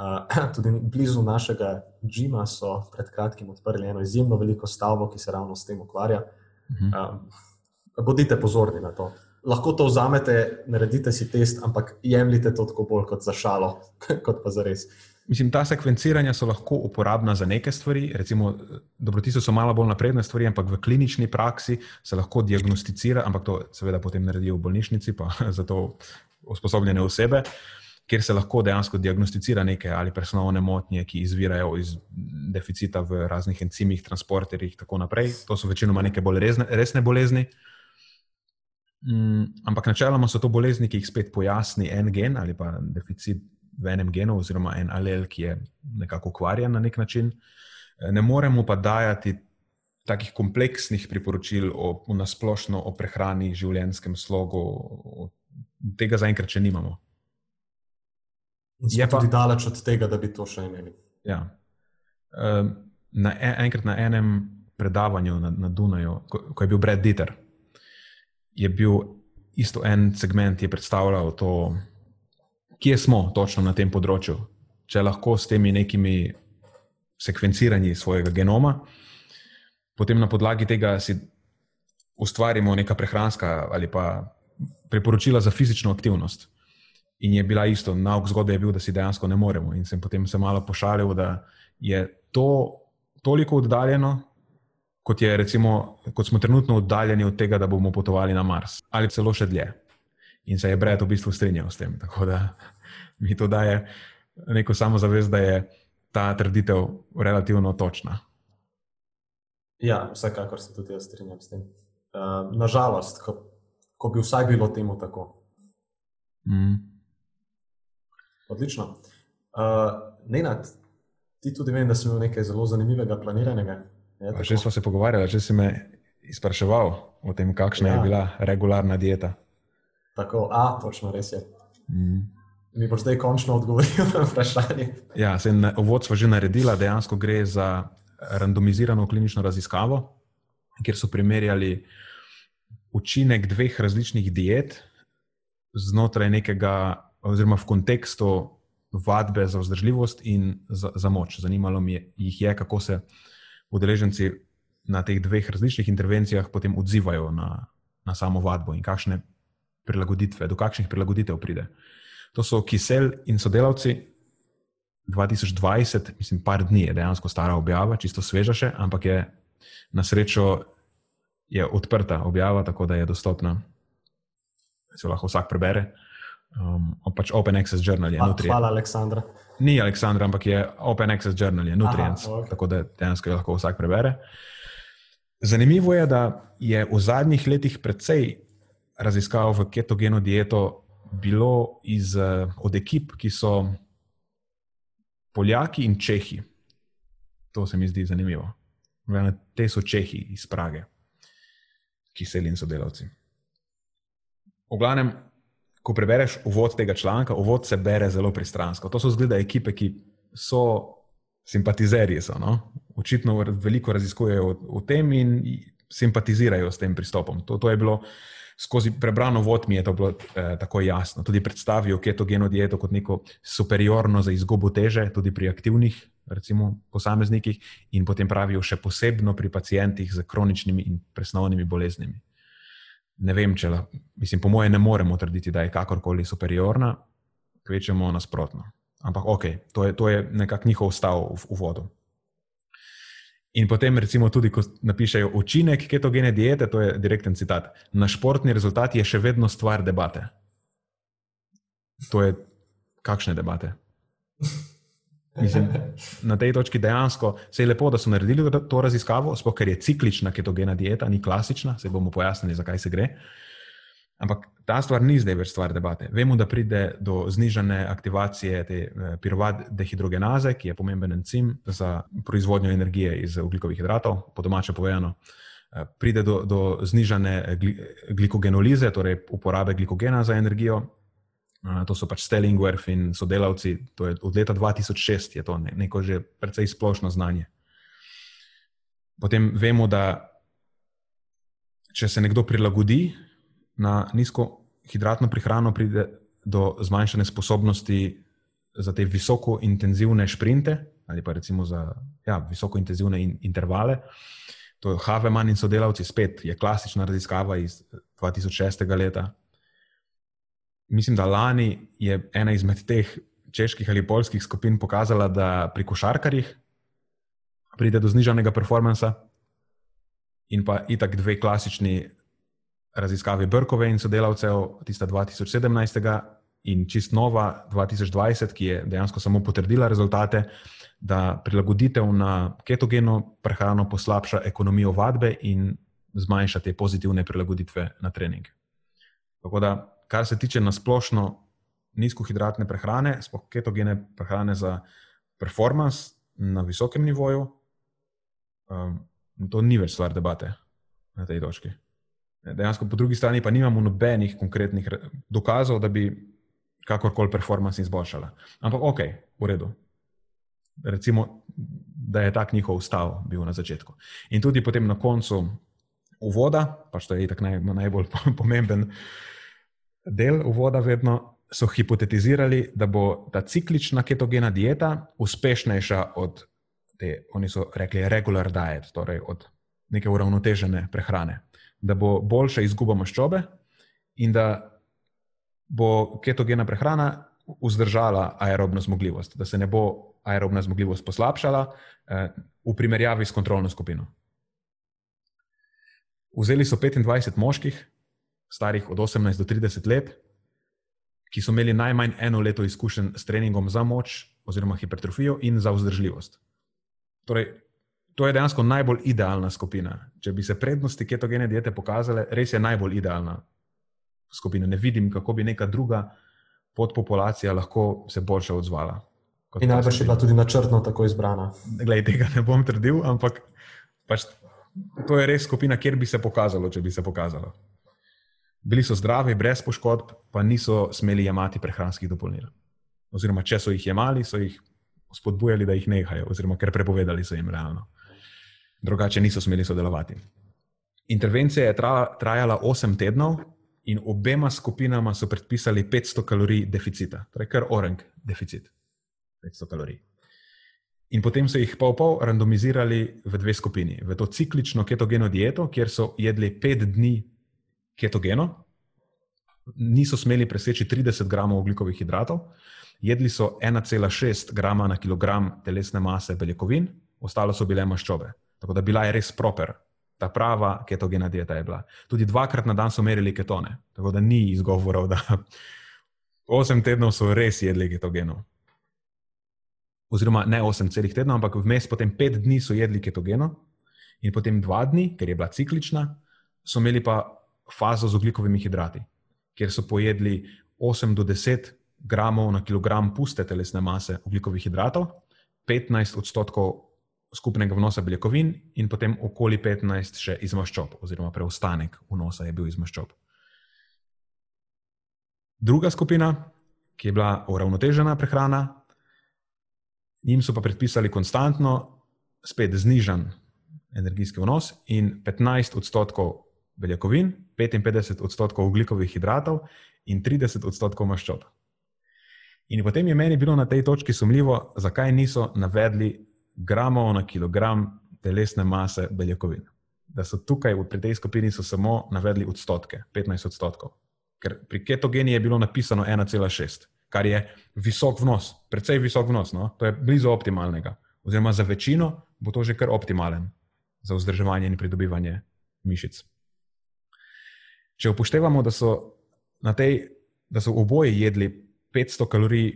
Uh, tudi blizu našega Džima so pred kratkim odprli eno izjemno veliko stavbo, ki se ravno s tem ukvarja. Uh uh, bodite pozorni na to. Lahko to vzamete, naredite si test, ampak jemljite to tako bolj kot za šalo, kot pa za res. Uh, Mislim, ta sekvenciranja so lahko uporabna za neke stvari, recimo, dobrotice so malo bolj napredne stvari, ampak v klinični praksi se lahko diagnosticira, ampak to seveda potem naredijo v bolnišnici, pa za to usposobljene osebe, kjer se lahko dejansko diagnosticira neke ali presnovne motnje, ki izvirajo iz deficita v raznih encimih, transporterjih in tako naprej. To so večinoma neke bolj resne, resne bolezni. Mm, ampak načeloma so to bolezni, ki jih spet pojasni en gen ali pa deficit v enem genu, oziroma en alel, ki je nekako ukvarjen na nek način. Ne moremo pa dajati takih kompleksnih priporočil o, o nasplošno o prehrani, življenjskem slogu, tega zaenkrat še nimamo. Je pa tudi daleč od tega, da bi to še imeli. Ja. Na, e, enkrat na enem predavanju na, na Dunaju, ko, ko je bil Brad Dieter, je bil isto en segment, ki je predstavljal to kje smo točno na tem področju. Če lahko s temi nekimi sekvenciranji svojega genoma, potem na podlagi tega si ustvarimo neka prehranska ali pa priporočila za fizično aktivnost. In je bila isto, nauk zgodbe je bil, da si dejansko ne moremo. In sem potem se malo pošalil, da je to toliko oddaljeno, kot, je, recimo, kot smo trenutno oddaljeni od tega, da bomo potovali na Mars ali celo še dlje. In se je Brad v bistvu strinjal s tem. Tako da mi to daje neko samozavest, da je ta trditev relativno točna. Ja, vsekakor se tudi jaz strinjam s tem. Uh, Nažalost, ko, ko bi vsaj bilo temu tako. Mm. Odlično. Uh, Nenad, ti tudi vem, da si imel nekaj zelo zanimivega planiranega. Že smo se pogovarjali, če si me izpraševal o tem, kakšna ja. je bila regularna dieta. Tako, a, točno res je. Mm. Mi boš zdaj končno odgovoril na vprašanje. Ja, se je vodstvo že naredila, dejansko gre za randomizirano klinično raziskavo, kjer so primerjali učinek dveh različnih diet znotraj nekega, oziroma v kontekstu vadbe za vzdržljivost in za, za moč. Zanimalo mi je, jih je, kako se udeleženci na teh dveh različnih intervencijah potem odzivajo na, na samo vadbo in kakšne prilagoditve, do kakšnih prilagoditev pride. To so Kisel in sodelavci 2020, mislim, par dni je dejansko stara objava, čisto sveža še, ampak je na srečo je odprta objava, tako da je dostopna. Se lahko vsak prebere. Um, pač Open Access Journal je Nutrient. Hvala, Aleksandra. Ni Aleksandra, ampak je Open Access Journal je Nutrients, Aha, okay. tako da dejansko lahko vsak prebere. Zanimivo je, da je v zadnjih letih precej raziskav v ketogeno dieto bilo iz, eh, od ekip, ki so Poljaki in Čehi. To se mi zdi zanimivo. Te so Čehi iz Prage, ki so in sodelavci. V glavnem, ko prebereš uvod tega članka, uvod se bere zelo pristransko. To so zgleda ekipe, ki so simpatizerji. So, no? Očitno veliko raziskujejo o tem in simpatizirajo s tem pristopom. To, to je bilo skozi prebrano vod mi je to bilo eh, tako jasno. Tudi predstavijo ketogeno dieto kot neko superiorno za izgubo teže, tudi pri aktivnih, recimo, posameznikih, in potem pravijo še posebno pri pacijentih z kroničnimi in presnovnimi boleznimi. Ne vem, če lahko, mislim, po mojem, ne moremo trditi, da je kakorkoli superiorna, kvečemo nasprotno. Ampak ok, to je, to je nekako njihov stav v, v vodu. In potem, recimo, tudi ko napišejo učinek ketogene diete, to je direkten citat. Na športni rezultat je še vedno stvar debate. To je kakšne debate? Mislim, na tej točki dejansko se je lepo, da so naredili to raziskavo, sploh ker je ciklična ketogena dieta, ni klasična, se bomo pojasnili, zakaj se gre. Ampak ta stvar ni zdaj več stvar debate. Vemo, da pride do znižane aktivacije te eh, pirovat dehidrogenaze, ki je pomemben encim za proizvodnjo energije iz ugljikovih hidratov, po domače povedano. Eh, pride do, do znižane glikogenolize, torej uporabe glikogena za energijo. To so pač Stellingwerf in sodelavci. Od leta 2006 je to neko že precej splošno znanje. Potem vemo, da če se nekdo prilagodi na nizko hidratno prehrano, pride do zmanjšane sposobnosti za te visoko intenzivne sprinte ali pa recimo za ja, visoko intenzivne in, intervale. To je Haveman in sodelavci, spet je klasična raziskava iz 2006. leta. Mislim, da lani je ena izmed teh čeških ali polskih skupin pokazala, da pri košarkarjih pride do znižanega performansa, in pa itak dve klasični raziskavi Brkove in sodelavcev, tista 2017 in čist nova 2020, ki je dejansko samo potrdila rezultate, da prilagoditev na ketogeno prehrano poslabša ekonomijo vadbe in zmanjša te pozitivne prilagoditve na trening. Tako da, kar se tiče na splošno nizkohidratne prehrane, sploh ketogene prehrane za performance na visokem nivoju, um, to ni več stvar debate na tej točki. Dejansko, po drugi strani, pa nimamo nobenih konkretnih dokazov, da bi kakorkoli performance izboljšala. Ampak, ok, v redu. Recimo, da je tak njihov stav bil na začetku. In tudi potem na koncu uvoda, pač to je itak naj, najbolj pomemben del uvoda, vedno so hipotetizirali, da bo ta ciklična ketogena dieta uspešnejša od te, oni so rekli, regular diet, torej od neke uravnotežene prehrane da bo boljša izguba maščobe in da bo ketogena prehrana vzdržala aerobno zmogljivost, da se ne bo aerobna zmogljivost poslabšala eh, v primerjavi s kontrolno skupino. Vzeli so 25 moških, starih od 18 do 30 let, ki so imeli najmanj eno leto izkušenj s treningom za moč oziroma hipertrofijo in za vzdržljivost. Torej, to je dejansko najbolj idealna skupina. Če bi se prednosti ketogene diete pokazale, res je najbolj idealna skupina. Ne vidim, kako bi neka druga podpopulacija lahko se boljše odzvala. In najbrž je bila tudi načrtno tako izbrana. Glej, tega ne bom trdil, ampak pač, to je res skupina, kjer bi se pokazalo, če bi se pokazalo. Bili so zdravi, brez poškodb, pa niso smeli jemati prehranskih dopolnil. Oziroma, če so jih jemali, so jih spodbujali, da jih nehajo, oziroma ker prepovedali so jim realno drugače niso smeli sodelovati. Intervencija je trajala 8 tednov in obema skupinama so predpisali 500 kalorij deficita, torej kar orang deficit. 500 kalorij. In potem so jih pol pol randomizirali v dve skupini. V to ciklično ketogeno dieto, kjer so jedli 5 dni ketogeno, niso smeli preseči 30 gramov ugljikovih hidratov, jedli so 1,6 grama na kilogram telesne mase beljakovin, ostalo so bile maščobe. Tako da bila je res proper, ta prava ketogena dieta je bila. Tudi dvakrat na dan so merili ketone, tako da ni izgovorov, da osem tednov so res jedli ketogeno. Oziroma ne osem celih tednov, ampak vmes potem pet dni so jedli ketogeno, in potem dva dni, ker je bila ciklična, so imeli pa fazo z ugljikovimi hidrati, kjer so pojedli 8 do 10 gramov na kilogram puste telesne mase ugljikovih hidratov, 15 odstotkov skupnega vnosa beljakovin in potem okoli 15 še iz maščob, oziroma preostanek vnosa je bil iz maščob. Druga skupina, ki je bila uravnotežena prehrana, jim so pa predpisali konstantno, spet znižen energijski vnos in 15 odstotkov beljakovin, 55 odstotkov ugljikovih hidratov in 30 odstotkov maščob. In potem je meni bilo na tej točki sumljivo, zakaj niso navedli gramov na kilogram telesne mase beljakovin. Da so tukaj v tej skupini samo navedli odstotke, 15 odstotkov. Ker pri ketogeni je bilo napisano 1,6, kar je visok vnos, precej visok vnos, no? to je blizu optimalnega. Oziroma za večino bo to že kar optimalen za vzdrževanje in pridobivanje mišic. Če upoštevamo, da so, tej, da so oboje jedli 500 kalorij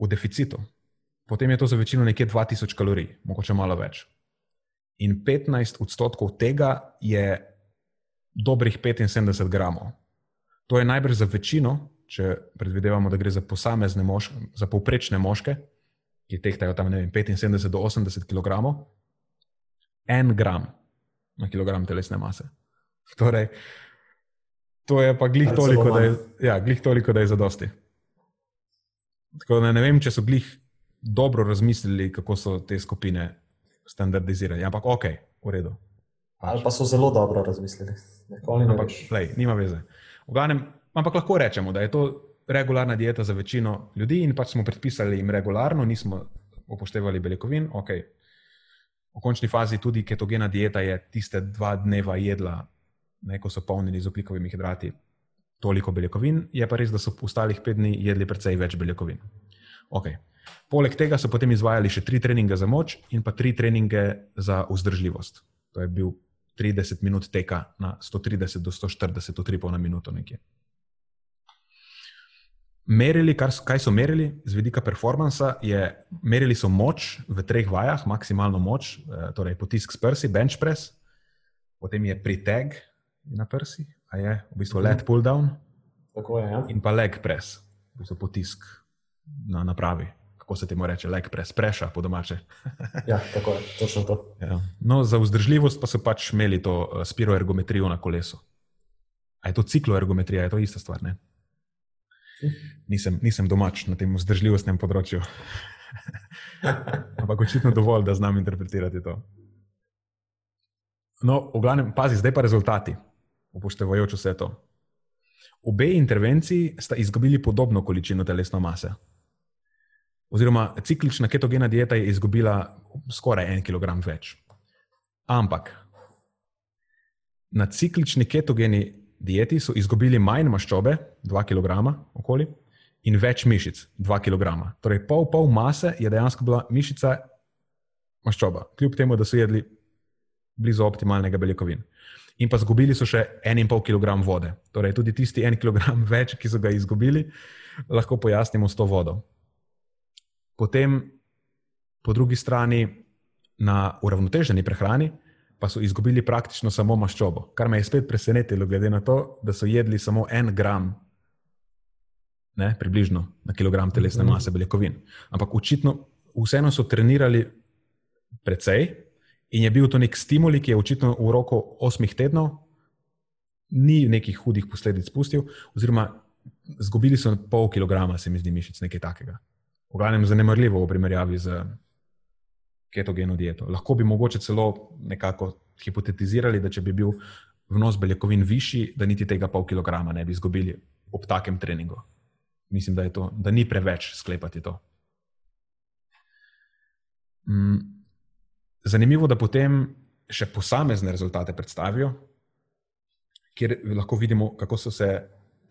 v deficitu, potem je to za večino nekje 2000 kalorij, mogoče malo več. In 15 odstotkov tega je dobrih 75 gramov. To je najbrž za večino, če predvidevamo, da gre za posamezne moške, za povprečne moške, ki tehtajo tam vem, 75 do 80 kg, en gram na kilogram telesne mase. Torej, to je pa glih toliko, da je, ja, glih toliko, da je zadosti. Tako da ne vem, če so glih dobro razmislili, kako so te skupine standardizirane. Ampak ok, v redu. Ali pa so zelo dobro razmislili. Ampak, lej, nima veze. Ganem, ampak lahko rečemo, da je to regularna dieta za večino ljudi in pač smo predpisali jim regularno, nismo upoštevali beljakovin. Okay. V končni fazi tudi ketogena dieta je tiste dva dneva jedla, ne, ko so polnili z oglikovimi hidrati, toliko beljakovin, je pa res, da so v ostalih pet dni jedli precej več beljakovin. Okay. Poleg tega so potem izvajali še tri treninge za moč in pa tri treninge za vzdržljivost. To je bil 30 minut teka na 130 do 140, to 3,5 na minuto nekje. Merili, kar, kaj so merili z vidika performansa, je merili so moč v treh vajah, maksimalno moč, eh, torej potisk s prsi, bench press, potem je priteg na prsi, a je v bistvu let pull down. Tako je. Ja. In pa leg press, v bistvu potisk na napravi kako se temu reče, like press, preša po domače. ja, tako je, točno to. Ja. No, za vzdržljivost pa so pač imeli to uh, spiroergometrijo na kolesu. A je to cikloergometrija, je to ista stvar? Nisem, nisem domač na tem vzdržljivostnem področju. Ampak očitno dovolj, da znam interpretirati to. No, v glavnem, pazi, zdaj pa rezultati, upoštevajoč vse to. Obe intervenciji sta izgubili podobno količino telesne mase oziroma ciklična ketogena dieta je izgubila skoraj en kilogram več. Ampak na ciklični ketogeni dieti so izgubili manj maščobe, 2 kg, okoli, in več mišic, 2 kg. Torej, pol, pol mase je dejansko bila mišica maščoba, kljub temu, da so jedli blizu optimalnega beljakovin. In pa izgubili so še 1,5 kg vode. Torej, tudi tisti 1 kg več, ki so ga izgubili, lahko pojasnimo s to vodo. Potem, po drugi strani, na uravnoteženi prehrani, pa so izgubili praktično samo maščobo, kar me je spet presenetilo, glede na to, da so jedli samo en gram, ne, približno na kilogram telesne mase beljakovin. Ampak očitno, vseeno so trenirali precej in je bil to nek stimul, ki je očitno v roku osmih tednov ni nekih hudih posledic pustil, oziroma izgubili so pol kilograma, se mi zdi, mišic, nekaj takega v glavnem zanemarljivo v primerjavi z ketogeno dieto. Lahko bi mogoče celo nekako hipotetizirali, da če bi bil vnos beljakovin višji, da niti tega pol kilograma ne bi izgubili ob takem treningu. Mislim, da, to, da ni preveč sklepati to. Mm. Zanimivo, da potem še posamezne rezultate predstavijo, kjer lahko vidimo, kako so se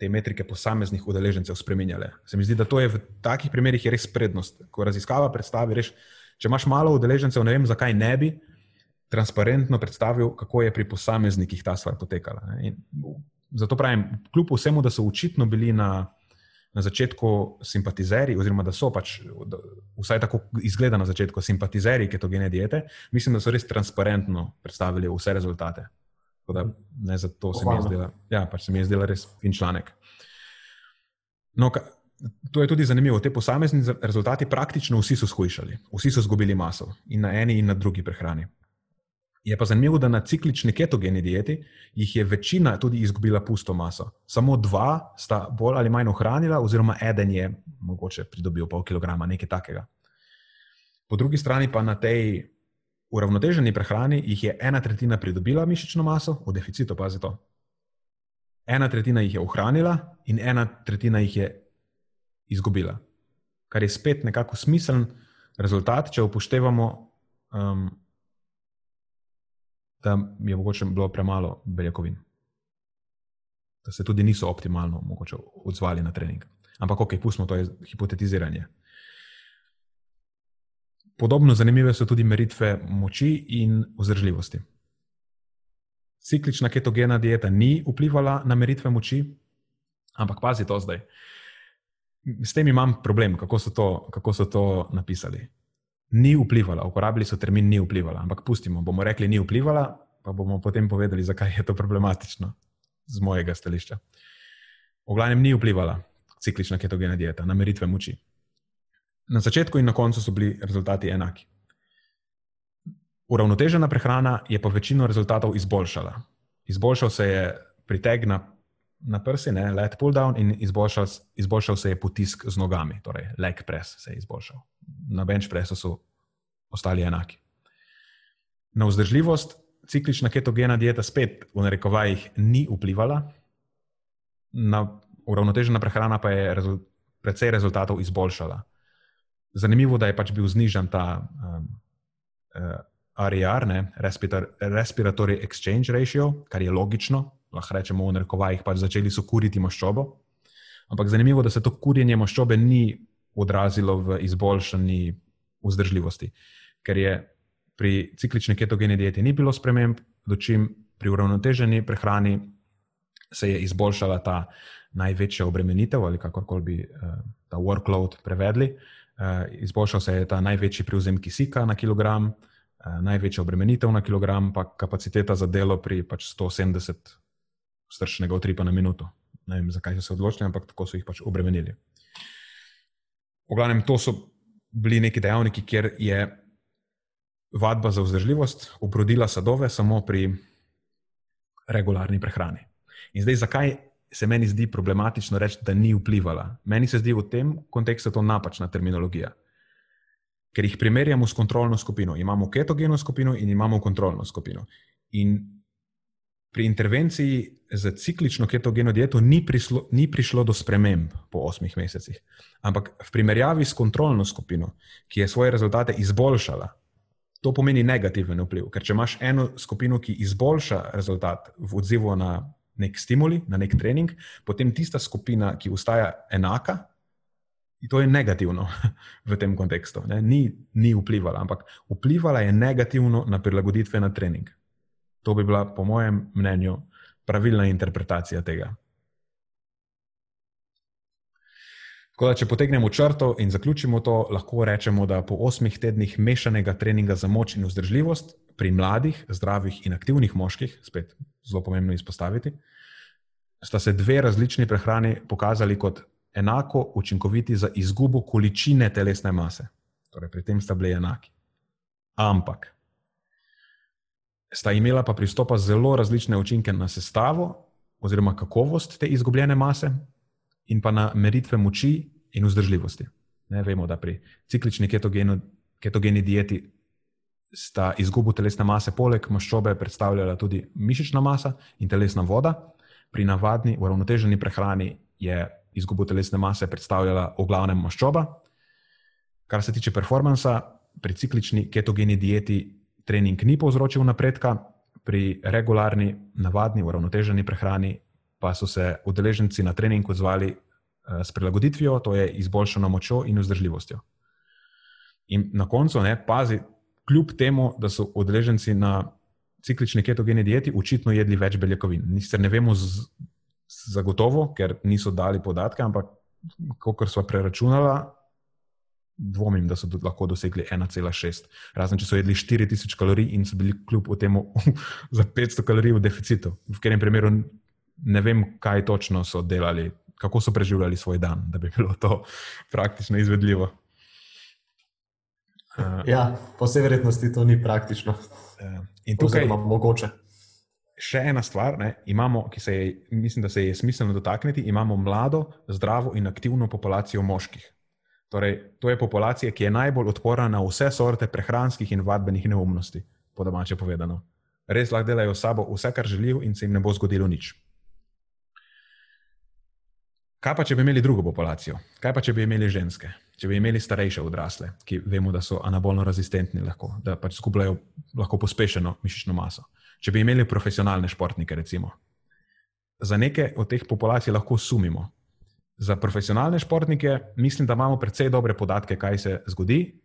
te metrike posameznih udeležencev spremenjale. Se mi zdi, da to je v takih primerih res prednost. Ko raziskava predstavi, reš, če imaš malo udeležencev, ne vem, zakaj ne bi transparentno predstavil, kako je pri posameznikih ta stvar potekala. In zato pravim, kljub vsemu, da so očitno bili na, na začetku simpatizeri, oziroma da so pač, da, vsaj tako izgleda na začetku, simpatizeri ketogene diete, mislim, da so res transparentno predstavili vse rezultate. Da, ne, zato se mi, zdela, ja, pač se mi je zdela res fin članek. No, ka, to je tudi zanimivo. Te posamezni rezultati praktično vsi so shujšali, vsi so izgubili maso in na eni in na drugi prehrani. Je pa zanimivo, da na ciklični ketogeni dieti jih je večina tudi izgubila pusto maso. Samo dva sta bolj ali manj ohranila, oziroma eden je mogoče pridobil pol kilograma, nekaj takega. Po drugi strani pa na tej uravnoteženi prehrani jih je ena tretjina pridobila mišično maso, v deficitu pazi to. Ena tretjina jih je ohranila, in ena tretjina jih je izgubila. Kar je spet nekako smiseln rezultat, če upoštevamo, um, da je mogoče bilo premalo beljakovin. Da se tudi niso optimalno odzvali na trening. Ampak, ok, pustimo to, je hipotetiziranje. Podobno zanimive so tudi meritve moči in vzdržljivosti. Ciklična ketogena dieta ni vplivala na meritve moči, ampak pazi to zdaj. s tem imam problem, kako so, to, kako so to napisali. Ni vplivala, uporabili so termin ni vplivala, ampak pustimo, bomo rekli ni vplivala, pa bomo potem povedali, zakaj je to problematično z mojega stališča. V glavnem ni vplivala ciklična ketogena dieta na meritve moči. Na začetku in na koncu so bili rezultati enaki. Uravnotežena prehrana je pa večino rezultatov izboljšala. Izboljšal se je priteg na, na prsi, ne, let pull down, in izboljšal, izboljšal se je potisk z nogami, torej leg press se je izboljšal. Na bench pressu so ostali enaki. Na vzdržljivost ciklična ketogena dieta spet v narekovajih ni vplivala, na uravnotežena prehrana pa je rezul, precej rezultatov izboljšala. Zanimivo, da je pač bil znižen ta um, uh, RER, ne, Respiratory Exchange Ratio, kar je logično, lahko rečemo v narekovajih, pač začeli so kuriti maščobo. Ampak zanimivo, da se to kurjenje maščobe ni odrazilo v izboljšanji vzdržljivosti, ker je pri ciklični ketogeni dieti ni bilo sprememb, dočim pri uravnoteženi prehrani se je izboljšala ta največja obremenitev, ali kako bi uh, ta workload prevedli. Uh, izboljšal se je ta največji prevzem kisika na kilogram, uh, največja obremenitev na kilogram, pa kapaciteta za delo pri pač 170 stršnega utripa na minuto. Ne vem, zakaj so se odločili, ampak tako so jih pač obremenili. V glavnem, to so bili neki dejavniki, kjer je vadba za vzdržljivost obrodila sadove samo pri regularni prehrani. In zdaj, zakaj se meni zdi problematično reči, da ni vplivala? Meni se zdi v tem kontekstu to napačna terminologija. Ker jih primerjamo s kontrolno skupino. Imamo ketogeno skupino in imamo kontrolno skupino. In pri intervenciji za ciklično ketogeno dieto ni, prislo, ni prišlo do sprememb po osmih mesecih. Ampak v primerjavi s kontrolno skupino, ki je svoje rezultate izboljšala, to pomeni negativen vpliv. Ker če imaš eno skupino, ki izboljša rezultat v odzivu na nek stimuli, na nek trening, potem tista skupina, ki ostaja enaka, to je negativno v tem kontekstu. Ni, ni vplivala, ampak vplivala je negativno na prilagoditve na trening. To bi bila, po mojem mnenju, pravilna interpretacija tega. Da, če potegnemo črto in zaključimo to, lahko rečemo, da po osmih tednih mešanega treninga za moč in vzdržljivost pri mladih, zdravih in aktivnih moških, spet zelo pomembno izpostaviti, sta se dve različni prehrani pokazali kot enako učinkoviti za izgubo količine telesne mase. Torej, pri tem sta bili enaki. Ampak sta imela pa pristopa zelo različne učinke na sestavo oziroma kakovost te izgubljene mase in pa na meritve moči in vzdržljivosti. Ne, vemo, da pri ciklični ketogenu, ketogeni dieti sta izgubo telesne mase poleg maščobe predstavljala tudi mišična masa in telesna voda, pri navadni uravnoteženi prehrani je izgubo telesne mase predstavljala v glavnem maščoba. Kar se tiče performansa, pri ciklični ketogeni dieti trening ni povzročil napredka, pri regularni, navadni, uravnoteženi prehrani pa so se udeleženci na trening odzvali eh, s prilagoditvijo, to je izboljšano močjo in vzdržljivostjo. In na koncu, ne, pazi, kljub temu, da so udeleženci na ciklični ketogeni dieti očitno jedli več beljakovin. Sicer ne vemo z zagotovo, ker niso dali podatke, ampak kot smo preračunali, dvomim, da so do, lahko dosegli 1,6. Razen če so jedli 4000 kalorij in so bili kljub temu za 500 kalorij v deficitu. V katerem primeru ne vem, kaj točno so delali, kako so preživljali svoj dan, da bi bilo to praktično izvedljivo. Uh, ja, po vsej verjetnosti to ni praktično. Uh, in tukaj imamo mogoče. Še ena stvar, ne, imamo, ki se je, mislim, da se je smiselno dotakniti, imamo mlado, zdravo in aktivno populacijo moških. Torej, to je populacija, ki je najbolj odporna na vse sorte prehranskih in vadbenih neumnosti, po domače povedano. Res lahko delajo s sabo vse, kar želijo, in se jim ne bo zgodilo nič. Kaj pa, če bi imeli drugo populacijo? Kaj pa, če bi imeli ženske, če bi imeli starejše odrasle, ki vemo, da so anabolno rezistentni, lahko, da pač skupljajo lahko pospešeno mišično maso? Če bi imeli profesionalne športnike, recimo. Za neke od teh populacij lahko sumimo, Za profesionalne športnike mislim, da imamo precej dobre podatke, kaj se zgodi.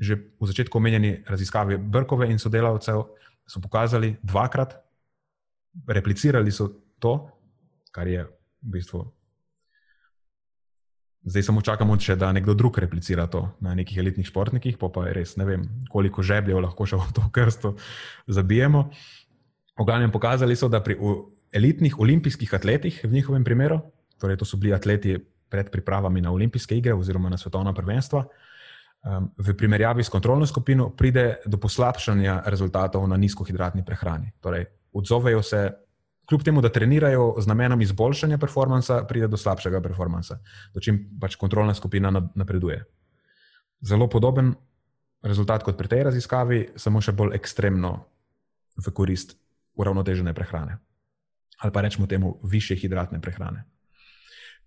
Že v začetku omenjeni raziskavi Brkove in sodelavcev so pokazali dvakrat, replicirali so to, kar je v bistvu Zdaj samo čakamo, če da nekdo drug replicira to na nekih elitnih športnikih, pa, pa res ne vem, koliko žebljev lahko še v to krsto zabijemo. V glavnem pokazali so, da pri elitnih olimpijskih atletih, v njihovem primeru, torej to so bili atleti pred pripravami na olimpijske igre oziroma na svetovna prvenstva, um, v primerjavi s kontrolno skupino pride do poslabšanja rezultatov na nizkohidratni prehrani. Torej, odzovejo se kljub temu, da trenirajo z namenom izboljšanja performansa, pride do slabšega performansa, do čim pač kontrolna skupina napreduje. Zelo podoben rezultat kot pri tej raziskavi, samo še bolj ekstremno v korist uravnotežene prehrane. Ali pa rečemo temu više hidratne prehrane.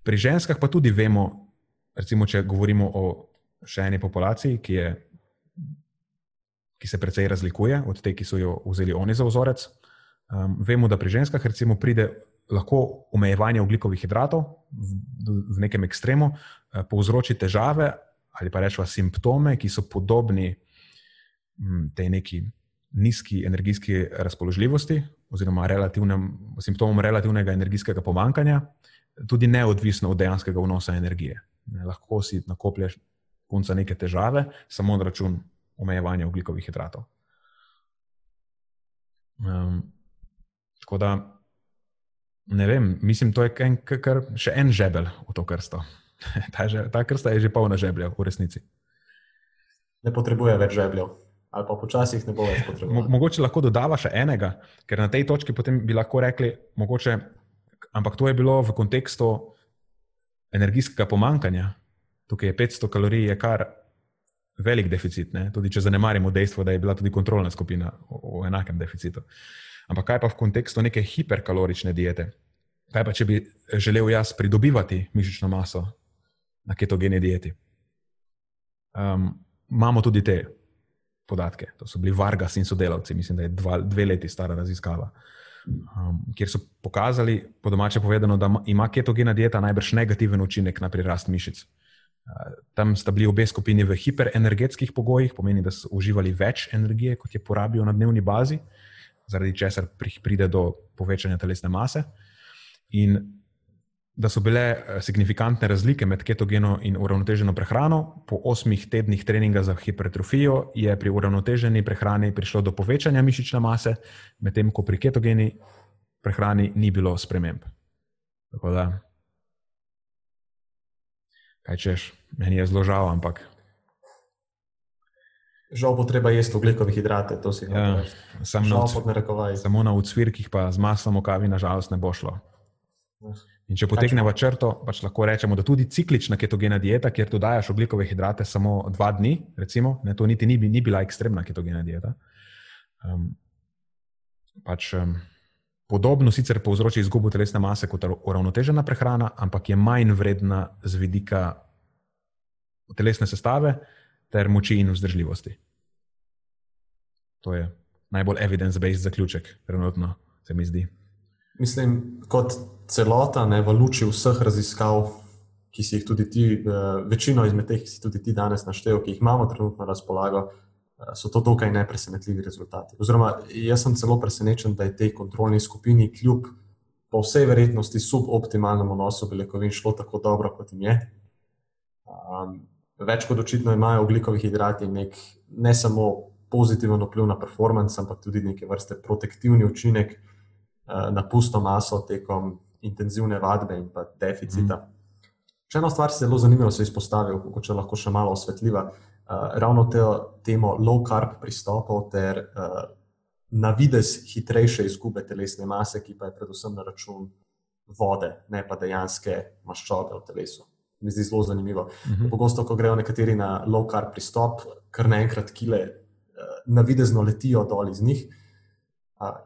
Pri ženskah pa tudi vemo, recimo, če govorimo o še eni populaciji, ki, je, ki se precej razlikuje od te, ki so jo vzeli oni za vzorec. Um, vemo, da pri ženskah recimo, pride lahko omejevanje ugljikovih hidratov v, v nekem ekstremu, uh, povzroči težave ali pa rečemo simptome, ki so podobni um, tej neki nizki energijski razpoložljivosti oziroma simptomom relativnega energijskega pomankanja, tudi neodvisno od dejanskega vnosa energije. Ne, lahko si nakoplješ punca neke težave, samo na račun omejevanja ugljikovih hidratov. Um, Tako da, ne vem, mislim, to je en, kar, še en žebelj v to krsto. ta, že, ta krsta je že polna žebljev, v resnici. Ne potrebuje več žebljev, ali pa počasih ne bo več potreboval. Mo, mogoče lahko dodava še enega, ker na tej točki potem bi lahko rekli, mogoče, ampak to je bilo v kontekstu energijskega pomankanja. Tukaj je 500 kalorij, je kar velik deficit, ne? tudi če zanemarimo dejstvo, da je bila tudi kontrolna skupina v, v enakem deficitu. Uh, Ampak kaj pa v kontekstu neke hiperkalorične diete? Kaj pa, če bi želel jaz pridobivati mišično maso na ketogeni dieti? Um, imamo tudi te podatke. To so bili Vargas in sodelavci, mislim, da je dva, dve leti stara raziskava, um, kjer so pokazali, po domače povedano, da ima ketogena dieta najbrž negativen učinek na prirast mišic. Uh, tam sta bili obe skupini v hiperenergetskih pogojih, pomeni, da so uživali več energije, kot je porabijo na dnevni bazi zaradi česar pride do povečanja telesne mase. In da so bile eh, signifikantne razlike med ketogeno in uravnoteženo prehrano, po osmih tednih treninga za hipertrofijo je pri uravnoteženi prehrani prišlo do povečanja mišične mase, medtem ko pri ketogeni prehrani ni bilo sprememb. Tako da, kaj češ, meni je zelo žal, ampak Žal bo treba jesti ugljikove hidrate, to si ja, sam na odsvirkih. Samo na odsvirkih, pa z maslom v kavi, nažalost, ne bo šlo. In če potegnemo črto, pač lahko rečemo, da tudi ciklična ketogena dieta, kjer dodajaš ugljikove hidrate samo dva dni, recimo, ne, to niti ni, ni bila ekstremna ketogena dieta. Um, pač, um, podobno sicer povzroča izgubo telesne mase kot uravnotežena prehrana, ampak je manj vredna z vidika telesne sestave ter moči in vzdržljivosti. To je najbolj evidence-based zaključek, trenutno se mi zdi. Mislim, kot celota, ne v luči vseh raziskav, ki si jih tudi ti, eh, večino izmed teh, ki si tudi ti danes naštel, ki jih imamo trenutno na razpolago, eh, so to dokaj nepresenetljivi rezultati. Oziroma, jaz sem celo presenečen, da je tej kontrolni skupini, kljub po vsej verjetnosti suboptimalnemu nosu beljakovin, šlo tako dobro, kot jim je. Um, več kot očitno imajo ugljikovi hidrati nek ne samo pozitiven vpliv na performance, ampak tudi neke vrste protektivni učinek na pusto maso tekom intenzivne vadbe in pa deficita. Mm. Še eno stvar, ki je zelo zanimivo, se je izpostavil, če lahko še malo osvetljiva, uh, ravno te, temo low carb pristopov ter uh, na vides hitrejše izgube telesne mase, ki pa je predvsem na račun vode, ne pa dejanske maščobe v telesu mi zdi zelo zanimivo. Mhm. -huh. Pogosto, ko grejo nekateri na low carb pristop, kar naenkrat kile uh, navidezno letijo dol iz njih.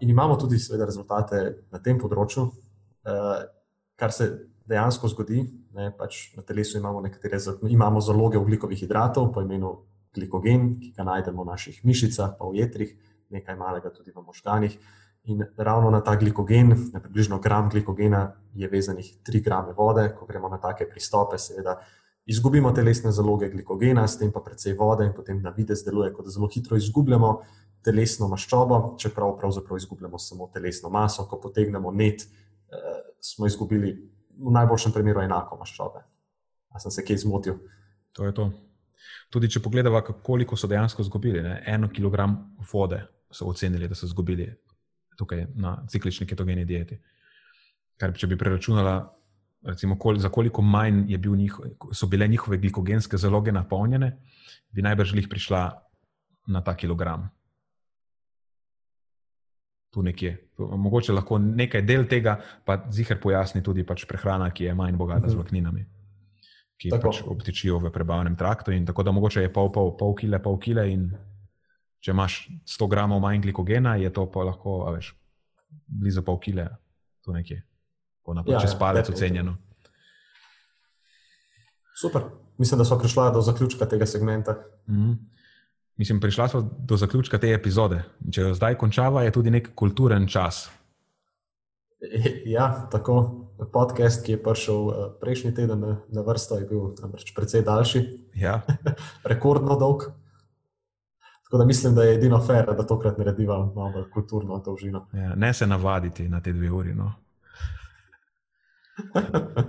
In imamo tudi, seveda, rezultate na tem področju, uh, kar se dejansko zgodi. Ne, pač na telesu imamo nekatere imamo zaloge ugljikovih hidratov, po imenu glikogen, ki ga najdemo v naših mišicah, pa v jetrih, nekaj malega tudi v možganih. Uh, In ravno na ta glikogen, na približno gram glikogena, je vezanih 3 grame vode. Ko gremo na take pristope, seveda izgubimo telesne zaloge glikogena, s tem pa precej vode, in potem na videz deluje, kot da zelo hitro izgubljamo telesno maščobo, čeprav pravzaprav izgubljamo samo telesno maso. Ko potegnemo net, eh, smo izgubili v najboljšem primeru enako maščobe. ali sem se kje zmotil. To je to. Tudi če pogledamo, koliko so dejansko izgubili, ne? eno kilogram vode so ocenili, da so izgubili tukaj na ciklični ketogeni dieti. Kar, če bi preračunala, recimo, kol, za koliko manj bil njih, so bile njihove glikogenske zaloge napolnjene, bi najbrž jih prišla na ta kilogram. Tu nekje. Mogoče lahko nekaj del tega, pa zihar pojasni tudi pač prehrana, ki je manj bogata mhm. z vlakninami ki pač obtičijo v prebavnem traktu. Tako da mogoče je pol, pol, pol kile, pol kile. Če imaš 100 gramov manj glikogena, je to pa lahko, veš, blizu pol kile, tu nekje, po naprej, ja, čez ja, palec ocenjeno. Super. Mislim, da smo prišli do zaključka tega segmenta. Mm -hmm. Mislim, prišla smo do zaključka te epizode. Če jo zdaj končava, je tudi nek kulturen čas. Ja, tako podcast, ki je prišel eh, prejšnji teden na vrsto, je bil namreč precej daljši. Ja. Rekordno dolg. Tako da mislim, da je edino fair, da tokrat narediva malo kulturno dolžino. Ja, ne se navaditi na te dve uri. No.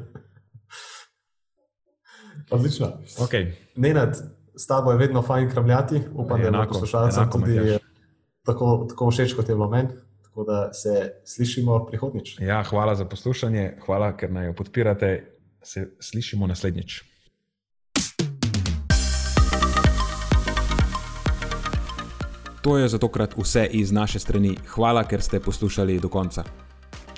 Odlično. Okay. Nenad, s tabo je vedno fajn kramljati, upam, da bo poslušalcem tudi tako, tako všeč, kot je bilo meni. Tako da se slišimo prihodnjič. Ja, hvala za poslušanje, hvala, ker naj jo podpirate. Se slišimo naslednjič. To je za tokrat vse iz naše strani. Hvala, ker ste poslušali do konca.